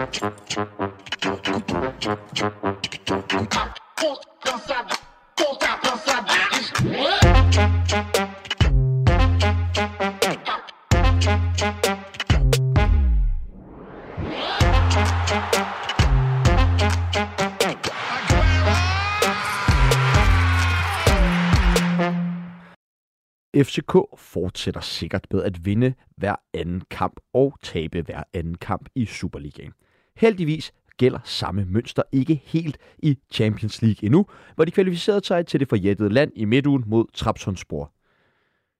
FCK fortsætter sikkert med at vinde hver anden kamp og tabe hver anden kamp i Superligaen. Heldigvis gælder samme mønster ikke helt i Champions League endnu, hvor de kvalificerede sig til det forjættede land i midtugen mod Trabzonspor.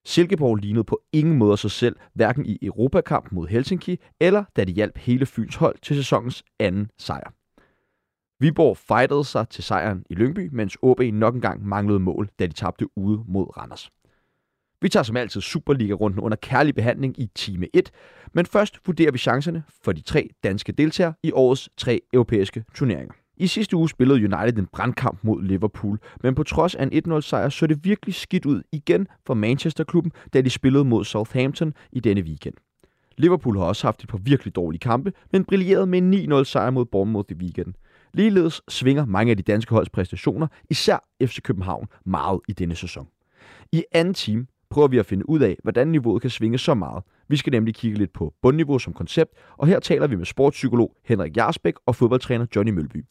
Silkeborg lignede på ingen måde sig selv, hverken i Europakamp mod Helsinki, eller da de hjalp hele Fyns hold til sæsonens anden sejr. Viborg fightede sig til sejren i Lyngby, mens OB nok engang manglede mål, da de tabte ude mod Randers. Vi tager som altid Superliga-runden under kærlig behandling i time 1, men først vurderer vi chancerne for de tre danske deltagere i årets tre europæiske turneringer. I sidste uge spillede United en brandkamp mod Liverpool, men på trods af en 1-0 sejr så det virkelig skidt ud igen for Manchester-klubben, da de spillede mod Southampton i denne weekend. Liverpool har også haft et par virkelig dårlige kampe, men brillerede med en 9-0 sejr mod Bournemouth i weekenden. Ligeledes svinger mange af de danske holds præstationer, især FC København, meget i denne sæson. I anden time prøver vi at finde ud af, hvordan niveauet kan svinge så meget. Vi skal nemlig kigge lidt på bundniveau som koncept, og her taler vi med sportspsykolog Henrik Jarsbæk og fodboldtræner Johnny Mølby.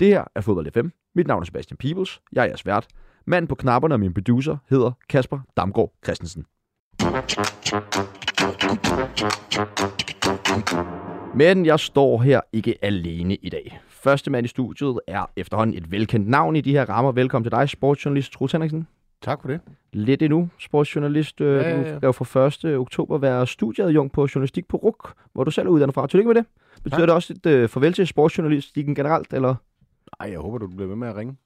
Det her er Fodbold FM. Mit navn er Sebastian Peebles. Jeg er jeres vært. Manden på knapperne og min producer hedder Kasper Damgaard Christensen. Men jeg står her ikke alene i dag. Første mand i studiet er efterhånden et velkendt navn i de her rammer. Velkommen til dig, sportsjournalist Troels Henriksen. Tak for det. Lidt endnu, sportsjournalist. Ja, ja, ja. Du skal jo fra 1. oktober være studieadjunkt på journalistik på RUK, hvor du selv er uddannet fra. Tillykke med det. Betyder tak. det også et uh, farvel til sportsjournalistikken generelt, eller? Nej, jeg håber, du bliver ved med at ringe.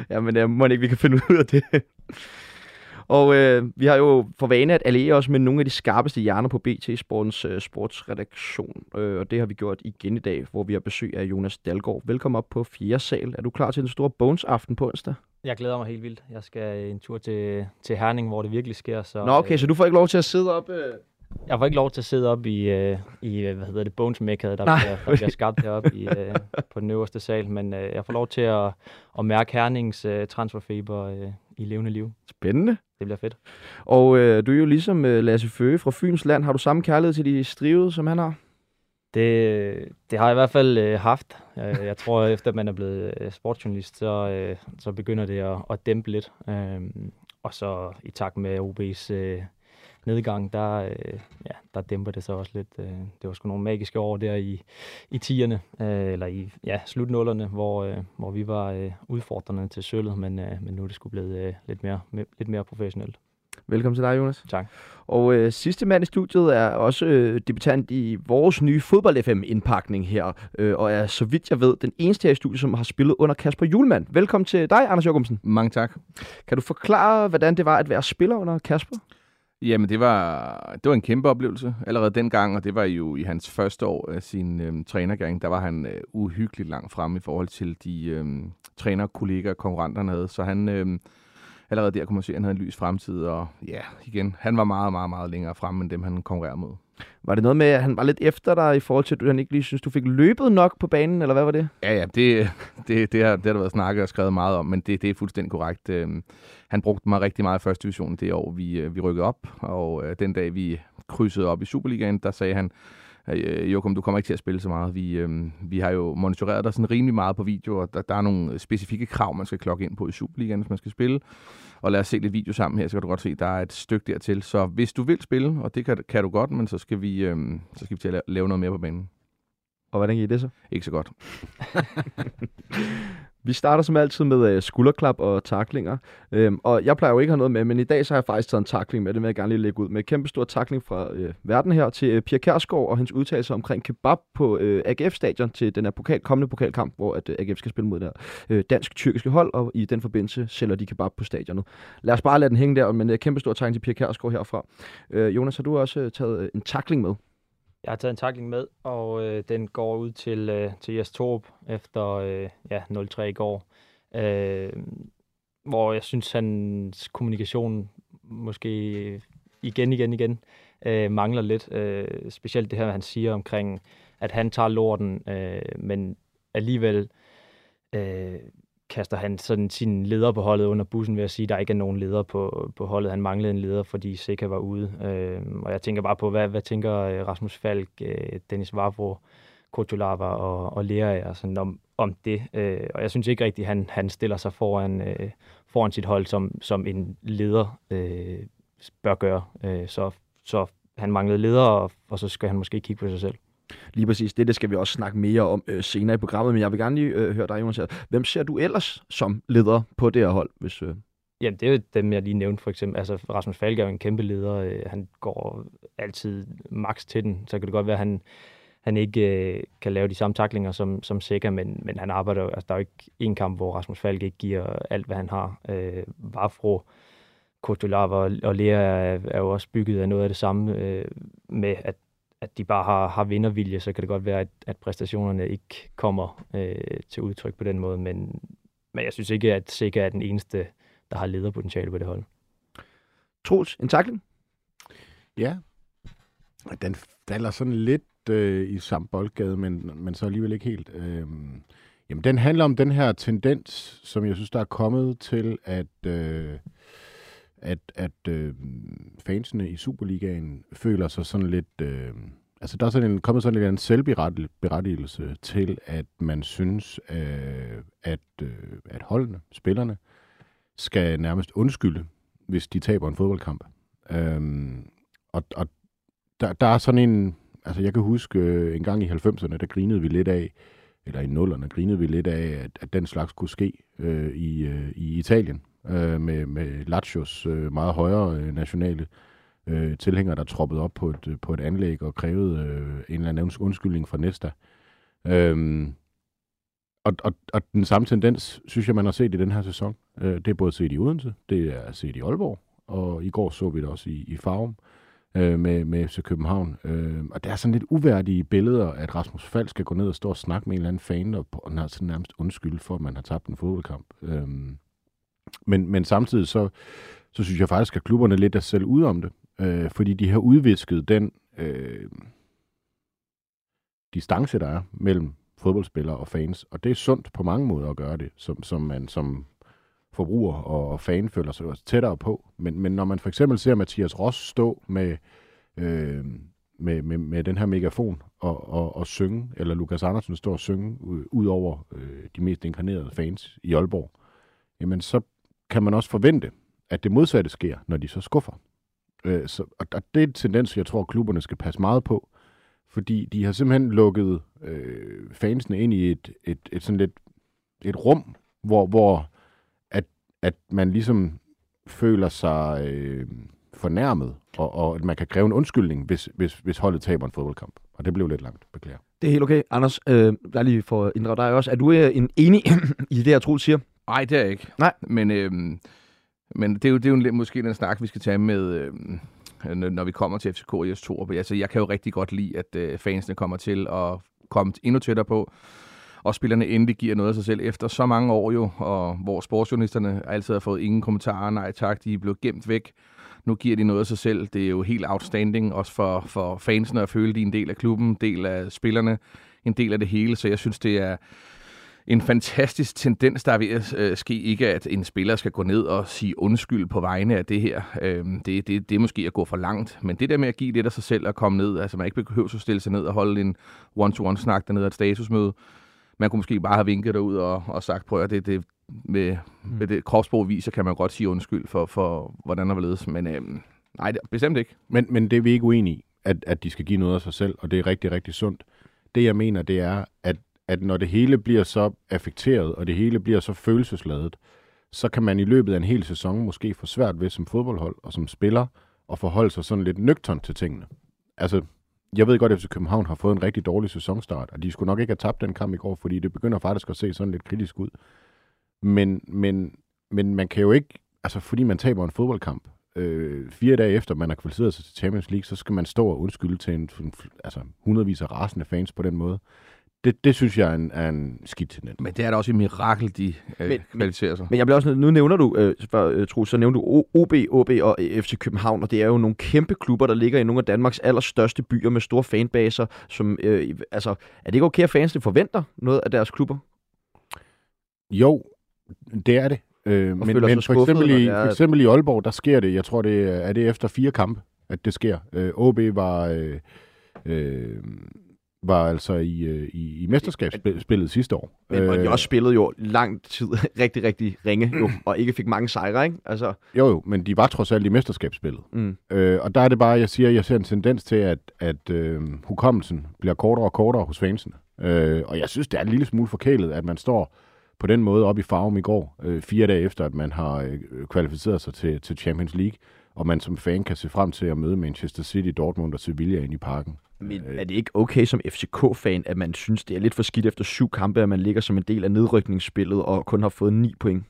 Jamen, jeg må ikke, vi kan finde ud af det. Og øh, vi har jo for vane at alliere os med nogle af de skarpeste hjerner på BT Sportens øh, sportsredaktion. Øh, og det har vi gjort igen i dag, hvor vi har besøg af Jonas Dalgaard. Velkommen op på 4. sal. Er du klar til den store Bones-aften på onsdag? Jeg glæder mig helt vildt. Jeg skal en tur til, til Herning, hvor det virkelig sker. Så, Nå, okay, øh, så du får ikke lov til at sidde op... Øh... Jeg får ikke lov til at sidde op i, øh, i øh, hvad hedder det, bones der, bliver, der bliver skabt heroppe i, øh, på den øverste sal. Men øh, jeg får lov til at, at mærke Hernings øh, transferfeber øh, i levende liv. Spændende. Det bliver fedt. Og øh, du er jo ligesom øh, Lasse Føge fra Fyns Land. Har du samme kærlighed til de strivede, som han har? Det, det har jeg i hvert fald øh, haft. Jeg, jeg tror, efter man er blevet øh, sportsjournalist, så, øh, så begynder det at, at dæmpe lidt. Øh, og så i takt med OB's øh, nedgang, der, øh, ja, der dæmper det så også lidt. Øh, det var sgu nogle magiske år der i, i tierne, øh, eller i ja, slutnullerne, hvor, øh, hvor vi var øh, udfordrende til sølvet, men, øh, men nu er det sgu blevet øh, lidt, mere, me, lidt mere professionelt. Velkommen til dig, Jonas. Tak. Og øh, sidste mand i studiet er også øh, debutant i vores nye fodbold-FM-indpakning her, øh, og er, så vidt jeg ved, den eneste her i studiet, som har spillet under Kasper Julemand. Velkommen til dig, Anders Jørgensen. Mange tak. Kan du forklare, hvordan det var at være spiller under Kasper? Jamen, det var, det var en kæmpe oplevelse allerede dengang, og det var jo i hans første år af sin øhm, trænergang. Der var han øh, uhyggeligt langt frem i forhold til de øhm, trænerkollegaer og konkurrenterne havde. Så han, øhm, allerede der kunne man se, at han havde en lys fremtid, og ja, igen, han var meget, meget, meget længere frem end dem, han konkurrerer mod. Var det noget med, at han var lidt efter dig i forhold til, at han ikke lige synes, du fik løbet nok på banen, eller hvad var det? Ja, ja, det, det, det, har, det har der været snakket og skrevet meget om, men det, det er fuldstændig korrekt. Øhm, han brugte mig rigtig meget i første division det år, vi, øh, vi rykkede op, og øh, den dag, vi krydsede op i Superligaen, der sagde han, øh, Jokum, du kommer ikke til at spille så meget. Vi, øh, vi har jo monitoreret dig sådan rimelig meget på video, og der, der er nogle specifikke krav, man skal klokke ind på i Superligaen, hvis man skal spille. Og lad os se lidt video sammen her, så kan du godt se, der er et stykke dertil. Så hvis du vil spille, og det kan, kan du godt, men så skal vi, øh, så skal vi til at lave noget mere på banen. Og hvordan gik det så? Ikke så godt. Vi starter som altid med øh, skulderklap og taklinger. Øhm, og jeg plejer jo ikke at have noget med, men i dag så har jeg faktisk taget en takling med. Det vil jeg gerne lige lægge ud med. Kæmpe stor takling fra øh, verden her til øh, Pia Kærsgaard og hendes udtalelse omkring kebab på øh, AGF-stadion til den her pokal, kommende pokalkamp, hvor at, øh, AGF skal spille mod det øh, dansk-tyrkiske hold, og i den forbindelse sælger de kebab på stadionet. Lad os bare lade den hænge der, men øh, kæmpe stor takling til Pia Kærsgaard herfra. Øh, Jonas, har du også øh, taget øh, en takling med? Jeg har taget en takling med, og øh, den går ud til, øh, til Jes Torp efter øh, ja, 0-3 i går. Øh, hvor jeg synes, hans kommunikation måske igen, igen, igen øh, mangler lidt. Øh, specielt det her, han siger omkring, at han tager lorten, øh, men alligevel øh, kaster han sådan sin leder på holdet under bussen ved at sige, at der ikke er nogen leder på, på holdet. Han manglede en leder, fordi Seca var ude. Øh, og jeg tænker bare på, hvad, hvad tænker øh, Rasmus Falk, øh, Dennis Vavro, Kotulava og, og Lea sådan om, om det. Øh, og jeg synes ikke rigtigt, at han, han stiller sig foran, øh, foran sit hold, som, som en leder øh, bør gøre. Øh, så, så han manglede leder, og, og så skal han måske kigge på sig selv. Lige præcis. Det, det skal vi også snakke mere om øh, senere i programmet, men jeg vil gerne lige øh, høre dig, Jonas. Hvem ser du ellers som leder på det her hold? Hvis, øh... Jamen, det er jo dem, jeg lige nævnte, for eksempel. Altså, Rasmus Falk er jo en kæmpe leder. Øh, han går altid max til den. Så kan det godt være, at han, han ikke øh, kan lave de samme taklinger som, som Sikker, men, men han arbejder jo, altså der er jo ikke en kamp, hvor Rasmus Falk ikke giver alt, hvad han har. Øh, Vafro, Kotulava og, og Lea er, er jo også bygget af noget af det samme øh, med, at, at de bare har, har vindervilje, så kan det godt være, at, at præstationerne ikke kommer øh, til udtryk på den måde, men, men jeg synes ikke, at Sikker er den eneste, der har lederpotentiale på det hold. Troels, en takling? Ja. Den falder sådan lidt øh, i samme boldgade, men, men så alligevel ikke helt. Øh, jamen, den handler om den her tendens, som jeg synes, der er kommet til, at, øh, at, at øh, fansene i Superligaen føler sig sådan lidt... Øh, altså, der er sådan en, kommet sådan en selvberettigelse til, at man synes, øh, at, øh, at holdene, spillerne, skal nærmest undskylde, hvis de taber en fodboldkamp. Øhm, og og der, der er sådan en, altså jeg kan huske øh, en gang i 90'erne, der grinede vi lidt af, eller i nullerne grinede vi lidt af, at, at den slags kunne ske øh, i, øh, i Italien, øh, med, med Lazios øh, meget højere øh, nationale øh, tilhængere, der troppede op på et, øh, på et anlæg og krævede øh, en eller anden undskyldning fra Nesta. Øh, og, og, og den samme tendens, synes jeg, man har set i den her sæson. Øh, det er både set i Odense, det er set i Aalborg, og i går så vi det også i, i Farum. Øh, med, med FC København. Øh, og det er sådan lidt uværdige billeder, at Rasmus Falk skal gå ned og stå og snakke med en eller anden fan, og, og har sådan nærmest undskyld for, at man har tabt en fodboldkamp. Øh, men, men samtidig så, så synes jeg faktisk, at klubberne lidt er selv ude om det, øh, fordi de har udvisket den øh, distance, der er mellem fodboldspillere og fans, og det er sundt på mange måder at gøre det, som, som man som forbruger og fan føler sig tættere på. Men, men når man for eksempel ser Mathias Ross stå med, øh, med, med, med den her megafon og, og, og synge, eller Lukas Andersen står og synge øh, ud over øh, de mest inkarnerede fans i Aalborg, jamen så kan man også forvente, at det modsatte sker, når de så skuffer. Øh, så, og, og det er en tendens, jeg tror, klubberne skal passe meget på, fordi de har simpelthen lukket øh, fansene ind i et, et, et sådan lidt et rum, hvor, hvor at at man ligesom føler sig øh, fornærmet, og, og at man kan kræve en undskyldning, hvis, hvis, hvis holdet taber en fodboldkamp. Og det blev lidt langt, beklager. Det er helt okay. Anders, øh, der lige for at inddrage dig også. Er du øh, en enig i det, jeg tror, siger? Nej, det er jeg ikke. Nej. Men, øh, men det er jo, det er jo måske den snak, vi skal tage med, øh, når vi kommer til FCK i S2. Altså, jeg kan jo rigtig godt lide, at øh, fansene kommer til at komme endnu tættere på og spillerne endelig giver noget af sig selv efter så mange år jo, og hvor sportsjournalisterne altid har fået ingen kommentarer, nej tak, de er blevet gemt væk. Nu giver de noget af sig selv. Det er jo helt outstanding, også for, for fansene at føle, de er en del af klubben, en del af spillerne, en del af det hele. Så jeg synes, det er en fantastisk tendens, der er ved at øh, ske. Ikke at en spiller skal gå ned og sige undskyld på vegne af det her. Øh, det, det, det er måske at gå for langt. Men det der med at give lidt af sig selv at komme ned, altså man ikke behøver at stille sig ned og holde en one-to-one-snak dernede af et statusmøde, man kunne måske bare have vinket derud og, og sagt, prøv at det, det med, mm. med det kropsprog viser, kan man godt sige undskyld for, for hvordan der var ledes. Men øhm, nej, det, bestemt ikke. Men, men det er vi ikke uenige i, at, at de skal give noget af sig selv, og det er rigtig, rigtig sundt. Det jeg mener, det er, at, at når det hele bliver så affekteret, og det hele bliver så følelsesladet, så kan man i løbet af en hel sæson måske få svært ved som fodboldhold og som spiller at forholde sig sådan lidt nøgtern til tingene. Altså, jeg ved godt, at FC København har fået en rigtig dårlig sæsonstart, og de skulle nok ikke have tabt den kamp i går, fordi det begynder faktisk at se sådan lidt kritisk ud. Men, men, men man kan jo ikke, altså fordi man taber en fodboldkamp, øh, fire dage efter man har kvalificeret sig til Champions League, så skal man stå og undskylde til en, altså hundredvis af rasende fans på den måde det, det synes jeg er en, er en skidt tendens. Men det er da også et mirakel, de øh, Men- kvalificerer sig. Men jeg bliver også nu nævner du, øh, for, øh, Troels, så nævner du OB, OB og FC København, og det er jo nogle kæmpe klubber, der ligger i nogle af Danmarks allerstørste byer med store fanbaser, som, øh, altså, er det ikke okay, at fansene forventer noget af deres klubber? Jo, det er det. Øh, men men for, eksempel i, er, for eksempel i Aalborg, der sker det, jeg tror, det er, er det efter fire kampe, at det sker. Øh, OB var, øh, øh, var altså i, øh, i, i mesterskabsspillet sidste år. Men øh, de også spillede jo lang tid rigtig, rigtig ringe, jo, og ikke fik mange sejre, ikke? Altså, Jo, jo, men de var trods alt i mesterskabsspillet. mm. Øh, og der er det bare, jeg siger, jeg ser en tendens til, at, at øh, hukommelsen bliver kortere og kortere hos fansene. Øh, og jeg synes, det er en lille smule forkælet, at man står på den måde op i farven i går, øh, fire dage efter, at man har øh, kvalificeret sig til, til Champions League, og man som fan kan se frem til at møde Manchester City, Dortmund og Sevilla ind i parken. Men er det ikke okay som FCK-fan, at man synes, det er lidt for skidt efter syv kampe, at man ligger som en del af nedrykningsspillet og kun har fået 9 point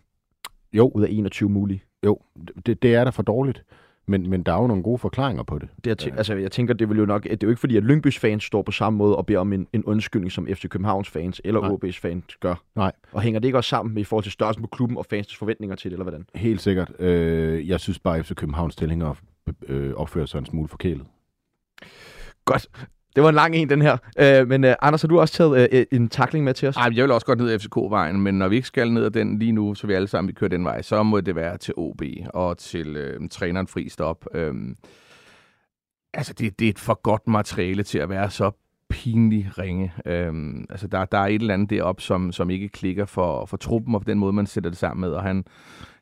Jo, ud af 21 mulige? jo, det, det er da for dårligt. Men, men der er jo nogle gode forklaringer på det. Det er, tæ- altså, jeg tænker, det vil jo nok, det er jo ikke fordi, at Lyngbys fans står på samme måde og beder om en, en undskyldning, som FC Københavns fans eller Nej. OB's fans gør. Nej. Og hænger det ikke også sammen med i forhold til størrelsen på klubben og fans' forventninger til det, eller hvordan? Helt sikkert. Øh, jeg synes bare, at FC Københavns tilhængere øh, opfører sig en smule forkælet. Godt. Det var en lang en, den her. Øh, men øh, Anders, har du også taget øh, øh en takling med til os? Ej, jeg vil også godt ned ad FCK-vejen, men når vi ikke skal ned ad den lige nu, så vi alle sammen vi kører den vej, så må det være til OB og til øh, træneren fri stop. Øh, altså, det, det er et for godt materiale til at være så pinlig ringe. Øhm, altså, der, der er et eller andet deroppe, som, som ikke klikker for, for truppen og på den måde, man sætter det sammen med, og han,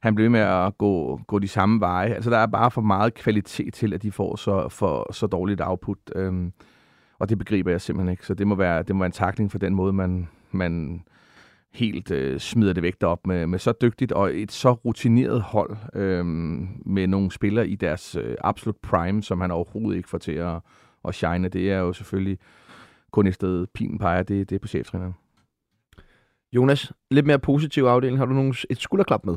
han bliver med at gå, gå de samme veje. Altså, der er bare for meget kvalitet til, at de får så, for, så dårligt output. Øhm, og det begriber jeg simpelthen ikke. Så det må være, det må være en takling for den måde, man, man helt øh, smider det væk derop med, med så dygtigt og et så rutineret hold øh, med nogle spillere i deres øh, absolut prime, som han overhovedet ikke får til at, at shine. Det er jo selvfølgelig kun et sted, pinen peger, det, det er på cheftræneren. Jonas, lidt mere positiv afdeling. Har du nogen, et skulderklap med?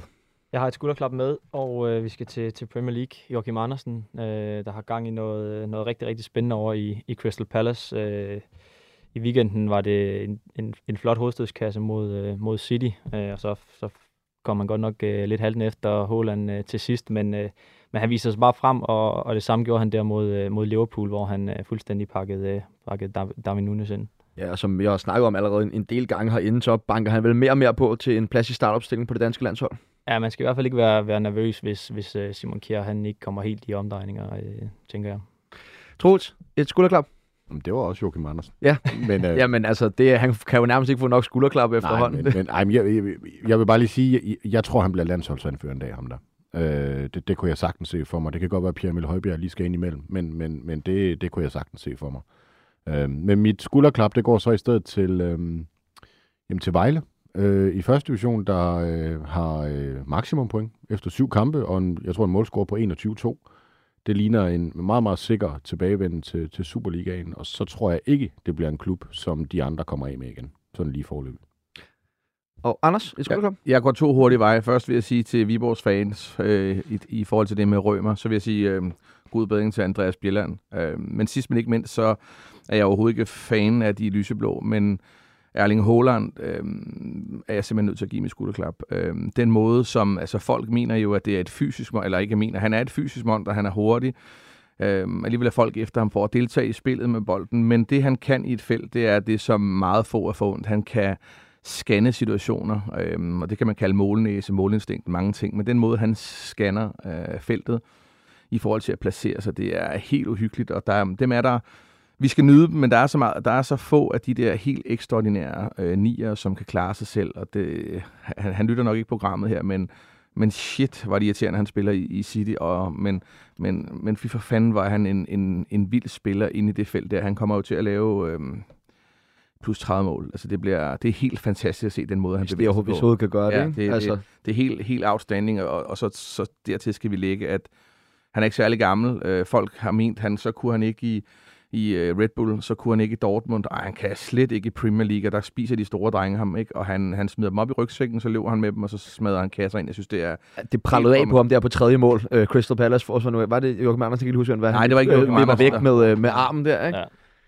Jeg har et skulderklap med, og øh, vi skal til, til Premier League. Joachim Andersen, øh, der har gang i noget, noget rigtig, rigtig spændende over i, i Crystal Palace. Øh, I weekenden var det en, en, en flot hovedstødskasse mod, øh, mod City, øh, og så, så kom man godt nok øh, lidt halten efter Haaland øh, til sidst, men, øh, men han viser sig bare frem, og, og det samme gjorde han der mod, øh, mod Liverpool, hvor han øh, fuldstændig pakkede, øh, pakkede Darwin Nunes ind. Ja, og som jeg har snakket om allerede en, del gange herinde, så banker han vel mere og mere på til en plads i startopstillingen på det danske landshold. Ja, man skal i hvert fald ikke være, være nervøs, hvis, hvis øh, Simon Kjær han ikke kommer helt i omdrejninger, øh, tænker jeg. Troels, et skulderklap? Jamen, Det var også Joachim Andersen. Ja. Men, øh, Jamen altså, det, han kan jo nærmest ikke få nok skulderklap Nej, efterhånden. men, men ej, men jeg, jeg, jeg vil bare lige sige, jeg, jeg tror, han bliver landsholdsanfører en dag, ham der. Øh, det, det kunne jeg sagtens se for mig. Det kan godt være, at Pierre Emil Højbjerg lige skal ind imellem, men, men, men det, det kunne jeg sagtens se for mig. Øh, men mit skulderklap, det går så i stedet til, øh, jamen til Vejle. Øh, I første division, der øh, har øh, maksimum point efter syv kampe, og en, jeg tror en målscore på 21-2. Det ligner en meget, meget sikker tilbagevenden til, til Superligaen, og så tror jeg ikke, det bliver en klub, som de andre kommer af med igen. Sådan lige forløbet. Og Anders, et skulderklap? Jeg går to hurtige veje. Først vil jeg sige til Viborgs fans, øh, i, i forhold til det med Rømer, så vil jeg sige øh, god bedring til Andreas Bjelland. Øh, men sidst men ikke mindst, så er jeg overhovedet ikke fan af de lyseblå, men Erling Haaland øh, er jeg simpelthen nødt til at give mit skulderklap. Øh, den måde, som altså folk mener jo, at det er et fysisk monster, eller ikke mener, han er et fysisk monster, han er hurtig. Øh, alligevel er folk efter ham for at deltage i spillet med bolden, men det han kan i et felt, det er det, som meget få er forundt. Han kan scanne situationer, øh, og det kan man kalde målnæse, målinstinkt, mange ting, men den måde, han scanner øh, feltet i forhold til at placere sig, det er helt uhyggeligt, og der, dem er der, vi skal nyde dem, men der er så, meget, der er så få af de der helt ekstraordinære øh, nier, som kan klare sig selv, og det, han, han lytter nok ikke programmet her, men, men shit, var det irriterende, han spiller i, i City, og, men, men, men fy for fanden var han en, en, en vild spiller inde i det felt der. Han kommer jo til at lave øh, plus 30 mål. Altså det, bliver, det er helt fantastisk at se den måde, han det bevæger sig overhovedet, hvis på. hovedet kan gøre Ja, det, ikke? det- det- altså, Det er helt, helt outstanding, og, og så, så dertil skal vi lægge, at han er ikke særlig gammel. Øh, folk har ment, han så kunne han ikke i, i uh, Red Bull, så kunne han ikke i Dortmund, og han kan slet ikke i Premier League, og der spiser de store drenge ham, ikke? og han, han smider dem op i rygsækken, så løber han med dem, og så smadrer han kasser ind. Jeg synes, det er... det prallede af på ham der på tredje mål. Uh, Crystal Palace forsvar nu. Var det Joachim Andersen, kan ikke huske, hvad Nej, han det var ikke øh, Joachim Andersen, væk der- med, øh, med armen der, ikke? Ja.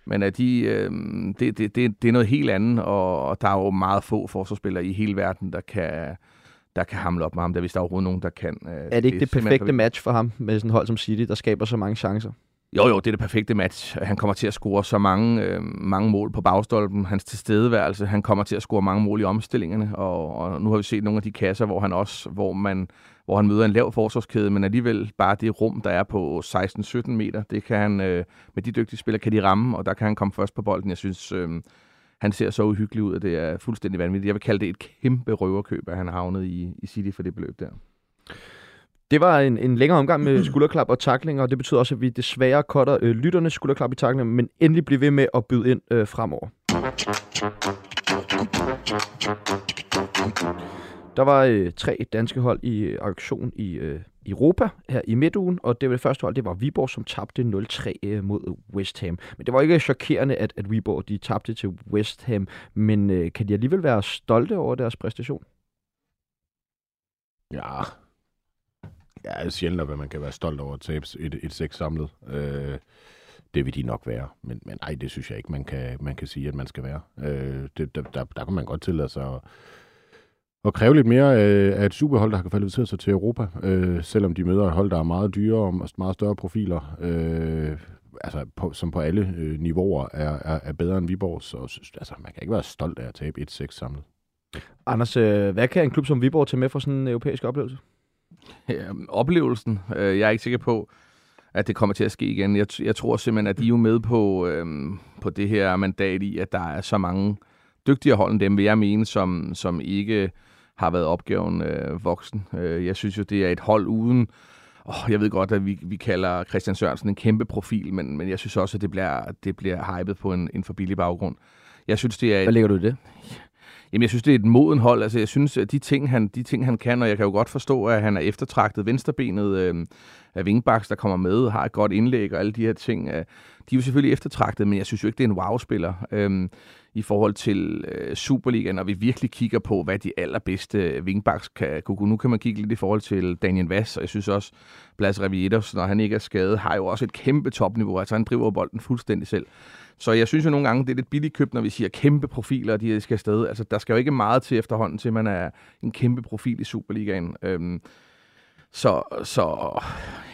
Men at de, øh, det, det, det, det er noget helt andet, og, og der er jo meget få forsvarsspillere i hele verden, der kan, der kan hamle op med ham. Der er vist overhovedet nogen, der kan. Øh, er det ikke det, det perfekte match for ham med sådan et hold som City, der skaber så mange chancer? Jo, jo, det er det perfekte match. Han kommer til at score så mange, øh, mange mål på bagstolpen. Hans tilstedeværelse, han kommer til at score mange mål i omstillingerne. Og, og nu har vi set nogle af de kasser, hvor han også, hvor man, hvor han møder en lav forsvarskæde, men alligevel bare det rum, der er på 16-17 meter, det kan han, øh, med de dygtige spillere, kan de ramme, og der kan han komme først på bolden. Jeg synes, øh, han ser så uhyggelig ud, at det er fuldstændig vanvittigt. Jeg vil kalde det et kæmpe røverkøb, at han har havnet i, i City for det beløb der. Det var en, en længere omgang med skulderklap og takling, og det betyder også, at vi desværre cutter øh, lytternes skulderklap i takling, men endelig bliver ved med at byde ind øh, fremover. Der var øh, tre danske hold i øh, aktion i øh, Europa her i midtugen, og det var det første hold, det var Viborg, som tabte 0-3 øh, mod West Ham. Men det var ikke chokerende, at, at Viborg de tabte til West Ham, men øh, kan de alligevel være stolte over deres præstation? Ja, Ja, det er sjældent, hvad man kan være stolt over at tabe et, et seks samlet. Øh, det vil de nok være. Men, men ej, det synes jeg ikke, man kan, man kan sige, at man skal være. Øh, det, der, der, der kan man godt tillade sig at, at kræve lidt mere af et superhold, der har kvalificeret sig til Europa, øh, selvom de møder et hold, der er meget dyrere og meget større profiler. Øh, altså, på, som på alle øh, niveauer er, er, er bedre end Viborg, så altså, man kan ikke være stolt af at tabe et seks samlet. Anders, øh, hvad kan en klub som Viborg tage med for sådan en europæisk oplevelse? Ja, oplevelsen. Øh, jeg er ikke sikker på, at det kommer til at ske igen. Jeg, jeg tror simpelthen, at de er jo med på, øhm, på det her mandat i, at der er så mange dygtigere hold end dem, vil jeg mene, som, som ikke har været opgaven øh, voksen. Øh, jeg synes jo, det er et hold uden... Oh, jeg ved godt, at vi, vi kalder Christian Sørensen en kæmpe profil, men, men jeg synes også, at det bliver, det bliver hypet på en, en for billig baggrund. Jeg synes, det er... Et, Hvad lægger du i det? Jamen, jeg synes, det er et moden hold. Altså, jeg synes, at de ting, han, de ting, han kan, og jeg kan jo godt forstå, at han er eftertragtet venstrebenet øh, af Vingbaks, der kommer med, har et godt indlæg og alle de her ting. Øh, de er jo selvfølgelig eftertragtet, men jeg synes jo ikke, det er en wow-spiller øh, i forhold til øh, Superligaen, når vi virkelig kigger på, hvad de allerbedste øh, Vingbaks kan kunne. Nu kan man kigge lidt i forhold til Daniel Vass, og jeg synes også, Blas Revietos, når han ikke er skadet, har jo også et kæmpe topniveau. Altså, han driver bolden fuldstændig selv. Så jeg synes jo nogle gange, det er lidt billigt købt, når vi siger kæmpe profiler, de skal afsted. Altså, der skal jo ikke meget til efterhånden, til man er en kæmpe profil i Superligaen. Øhm, så, så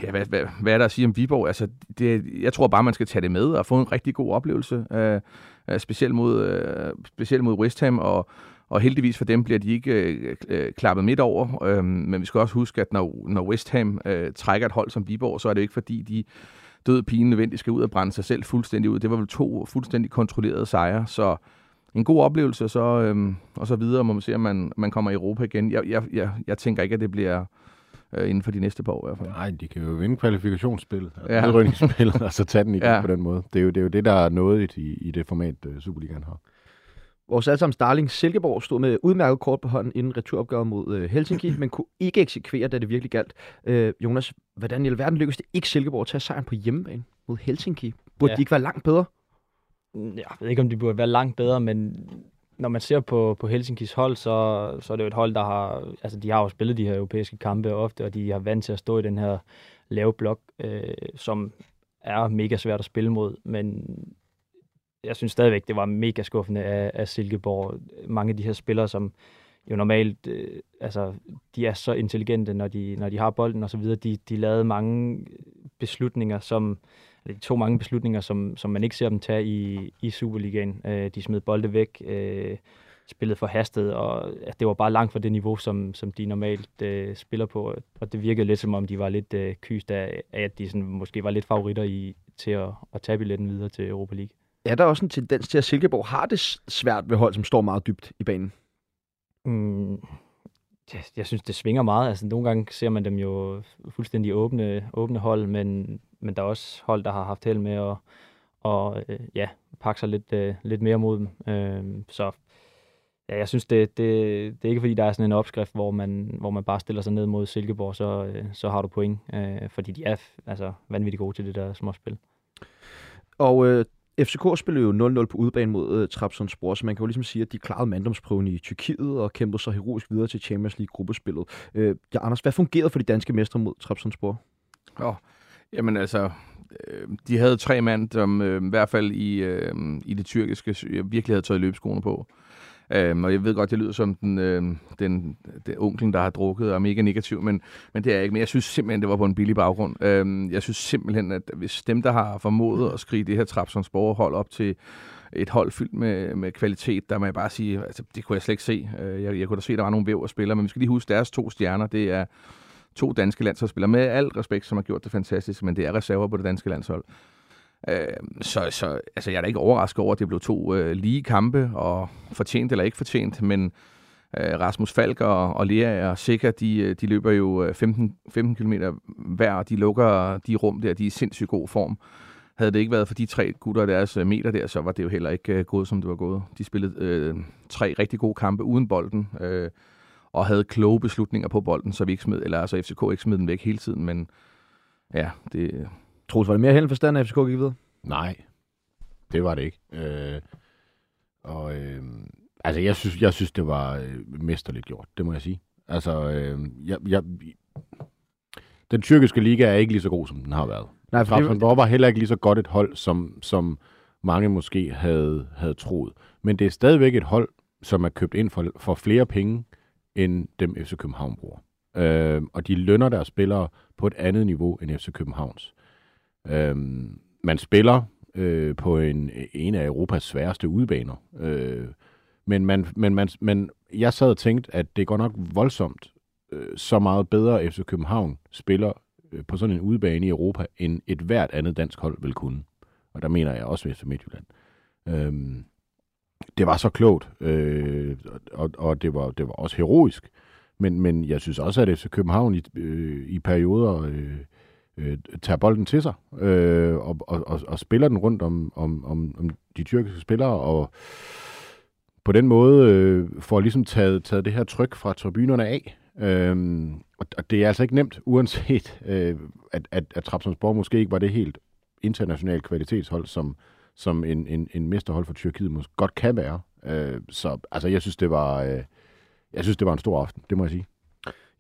ja, hvad, hvad, hvad er der at sige om Viborg? Altså, det, jeg tror bare, man skal tage det med og få en rigtig god oplevelse, øh, øh, specielt, mod, øh, specielt mod West Ham, og, og heldigvis for dem bliver de ikke øh, øh, klappet midt over. Øh, men vi skal også huske, at når, når West Ham øh, trækker et hold som Viborg, så er det jo ikke fordi, de død pigen nødvendigt skal ud og brænde sig selv fuldstændig ud. Det var vel to fuldstændig kontrollerede sejre, så en god oplevelse, så, øhm, og så videre må man se, om man, man kommer i Europa igen. Jeg, jeg, jeg, jeg tænker ikke, at det bliver øh, inden for de næste par år i hvert fald. Nej, de kan jo vinde kvalifikationsspillet, ja. og så tage den igen ja. på den måde. Det er, jo, det er jo det, der er noget i, i det format, uh, Superligaen har. Vores allesammens darling Silkeborg stod med udmærket kort på hånden inden returopgaven mod øh, Helsinki, men kunne ikke eksekvere, da det virkelig galt. Øh, Jonas, hvordan i alverden lykkedes det ikke Silkeborg at tage sejren på hjemmebane mod Helsinki? Burde ja. de ikke være langt bedre? Jeg ved ikke, om de burde være langt bedre, men når man ser på, på Helsinkis hold, så, så er det jo et hold, der har, altså de har jo spillet de her europæiske kampe ofte, og de har vant til at stå i den her lave blok, øh, som er mega svært at spille mod, men jeg synes stadigvæk, det var mega skuffende af, af Silkeborg. Mange af de her spillere, som jo normalt, øh, altså, de er så intelligente, når de, når de har bolden og så videre. De, de lavede mange beslutninger, som, eller de tog mange beslutninger, som, som man ikke ser dem tage i, i Superligaen. Øh, de smed bolde væk, øh, spillede for hastet, og ja, det var bare langt fra det niveau, som, som de normalt øh, spiller på. Og det virkede lidt som om, de var lidt øh, kyst af, af, at de sådan, måske var lidt favoritter i, til at, at tage billetten videre til Europa League er der også en tendens til, at Silkeborg har det svært ved hold, som står meget dybt i banen? Mm, jeg, jeg synes, det svinger meget. Altså, nogle gange ser man dem jo fuldstændig åbne, åbne hold, men, men der er også hold, der har haft held med at og, øh, ja, pakke sig lidt, øh, lidt mere mod dem. Øh, så ja, jeg synes, det, det, det er ikke fordi, der er sådan en opskrift, hvor man, hvor man bare stiller sig ned mod Silkeborg, så, øh, så har du point. Øh, fordi de er altså, vanvittigt gode til det der småspil. Og øh, FCK spillede jo 0-0 på udebane mod uh, Trabzonspor, så man kan jo ligesom sige, at de klarede manddomsprøven i Tyrkiet og kæmpede så heroisk videre til Champions League-gruppespillet. Uh, øh, ja, Anders, hvad fungerede for de danske mestre mod Trabzonspor? Oh, jamen altså, øh, de havde tre mand, som øh, i hvert fald i, øh, i det tyrkiske øh, virkelig havde taget løbeskoene på. Øhm, og jeg ved godt, det lyder som den, øh, den, den onklen, der har drukket og er mega negativ, men, men det er ikke. Men jeg synes simpelthen, det var på en billig baggrund. Øhm, jeg synes simpelthen, at hvis dem, der har formået at skrige det her Trapsons hold op til et hold fyldt med, med kvalitet, der må jeg bare sige, altså, det kunne jeg slet ikke se. Øh, jeg, jeg kunne da se, at der var nogle væv og spillere, men vi skal lige huske, deres to stjerner, det er to danske landsholdsspillere, med al respekt, som har gjort det fantastisk, men det er reserver på det danske landshold. Øh, så, så altså, jeg er da ikke overrasket over, at det blev to øh, lige kampe, og fortjent eller ikke fortjent, men øh, Rasmus Falk og, og Lea og Sikker, de, øh, de løber jo 15, 15 km hver, og de lukker de rum der, de er i sindssygt god form. Havde det ikke været for de tre gutter og deres øh, meter der, så var det jo heller ikke øh, gået, som det var gået. De spillede øh, tre rigtig gode kampe uden bolden, øh, og havde kloge beslutninger på bolden, så vi ikke smed, eller altså FCK ikke smed den væk hele tiden, men ja, det, Troels, var det mere held forstand, at FCK gik videre? Nej, det var det ikke. Øh, og øh, altså, jeg synes, jeg synes, det var øh, mesterligt gjort, det må jeg sige. Altså, øh, jeg, jeg, den tyrkiske liga er ikke lige så god, som den har været. Nej, for det... var heller ikke lige så godt et hold, som, som mange måske havde, havde troet. Men det er stadigvæk et hold, som er købt ind for, for flere penge, end dem FC København bruger. Øh, og de lønner deres spillere på et andet niveau end FC Københavns. Øhm, man spiller øh, på en, en af Europas sværeste udbaner. Øh, men, man, men, man, men jeg sad og tænkte, at det går nok voldsomt øh, så meget bedre FC København spiller øh, på sådan en udbane i Europa, end et hvert andet dansk hold vil kunne. Og der mener jeg også FC Midtjylland. Øhm, det var så klogt, øh, og, og det, var, det var også heroisk. Men, men jeg synes også, at FC København i, øh, i perioder øh, øh, tager bolden til sig øh, og, og, og, og spiller den rundt om, om, om, om de tyrkiske spillere, og på den måde øh, får ligesom taget, taget det her tryk fra tribunerne af. Øh, og det er altså ikke nemt, uanset øh, at, at, at Trabzonspor måske ikke var det helt internationale kvalitetshold, som, som en, en, en mesterhold for Tyrkiet måske godt kan være. Øh, så altså, jeg synes, det var... Øh, jeg synes, det var en stor aften, det må jeg sige.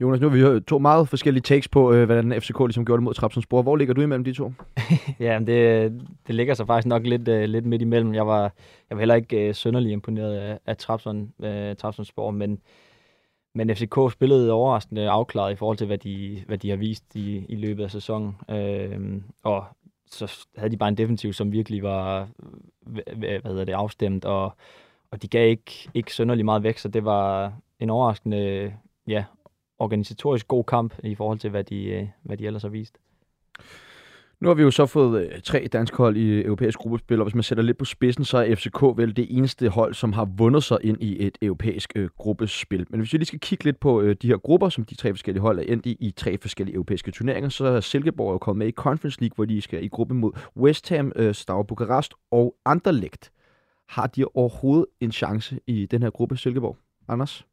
Jonas, nu har vi hørt to meget forskellige takes på, øh, hvordan FCK ligesom gjorde det mod Trabzonspor. Hvor ligger du imellem de to? ja, det, det ligger sig faktisk nok lidt, øh, lidt midt imellem. Jeg var, jeg var heller ikke øh, sønderlig imponeret af, af Trabzon, øh, Trabzonspor, men, men FCK spillede overraskende afklaret i forhold til, hvad de, hvad de har vist i, i løbet af sæsonen. Øh, og så havde de bare en defensiv, som virkelig var hvad hedder det, afstemt, og, og de gav ikke, ikke sønderlig meget væk, så det var en overraskende ja, organisatorisk god kamp i forhold til, hvad de, øh, hvad de ellers har vist. Nu har vi jo så fået øh, tre danske hold i europæisk gruppespil, og hvis man sætter lidt på spidsen, så er FCK vel det eneste hold, som har vundet sig ind i et europæisk øh, gruppespil. Men hvis vi lige skal kigge lidt på øh, de her grupper, som de tre forskellige hold er endt i, i tre forskellige europæiske turneringer, så er Silkeborg jo kommet med i Conference League, hvor de skal i gruppe mod West Ham, øh, Stav Bukarest og Anderlecht. Har de overhovedet en chance i den her gruppe, Silkeborg? Anders?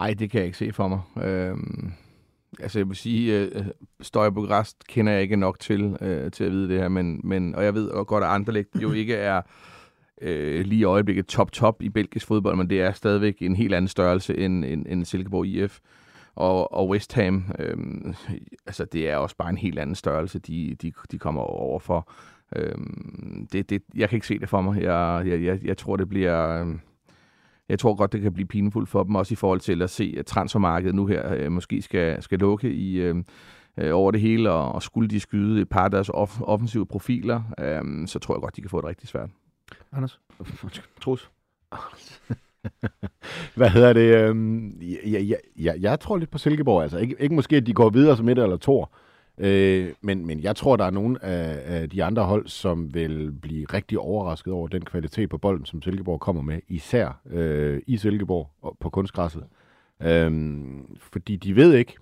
Nej, det kan jeg ikke se for mig. Øh, altså jeg vil sige, øh, Støj græs kender jeg ikke nok til, øh, til at vide det her, men, men, og jeg ved godt, at Anderlecht jo ikke er øh, lige i øjeblikket top-top i belgisk fodbold, men det er stadigvæk en helt anden størrelse end, end, end Silkeborg IF. Og, og West Ham, øh, altså det er også bare en helt anden størrelse, de, de, de kommer over for. Øh, det, det, jeg kan ikke se det for mig. Jeg, jeg, jeg, jeg tror, det bliver... Øh, jeg tror godt, det kan blive pinefuldt for dem, også i forhold til at se, at transfermarkedet nu her øh, måske skal, skal lukke i, øh, øh, over det hele, og, og skulle de skyde et par af deres off- offensive profiler, øh, så tror jeg godt, de kan få det rigtig svært. Anders? Troels? Hvad hedder det? Øhm, jeg, jeg, jeg, jeg tror lidt på Silkeborg. Altså. Ikke, ikke måske, at de går videre som et eller to, Øh, men, men jeg tror, der er nogle af, af de andre hold, som vil blive rigtig overrasket over den kvalitet på bolden, som Silkeborg kommer med, især øh, i Silkeborg og på kunstgræsset. Øh, fordi de ved ikke,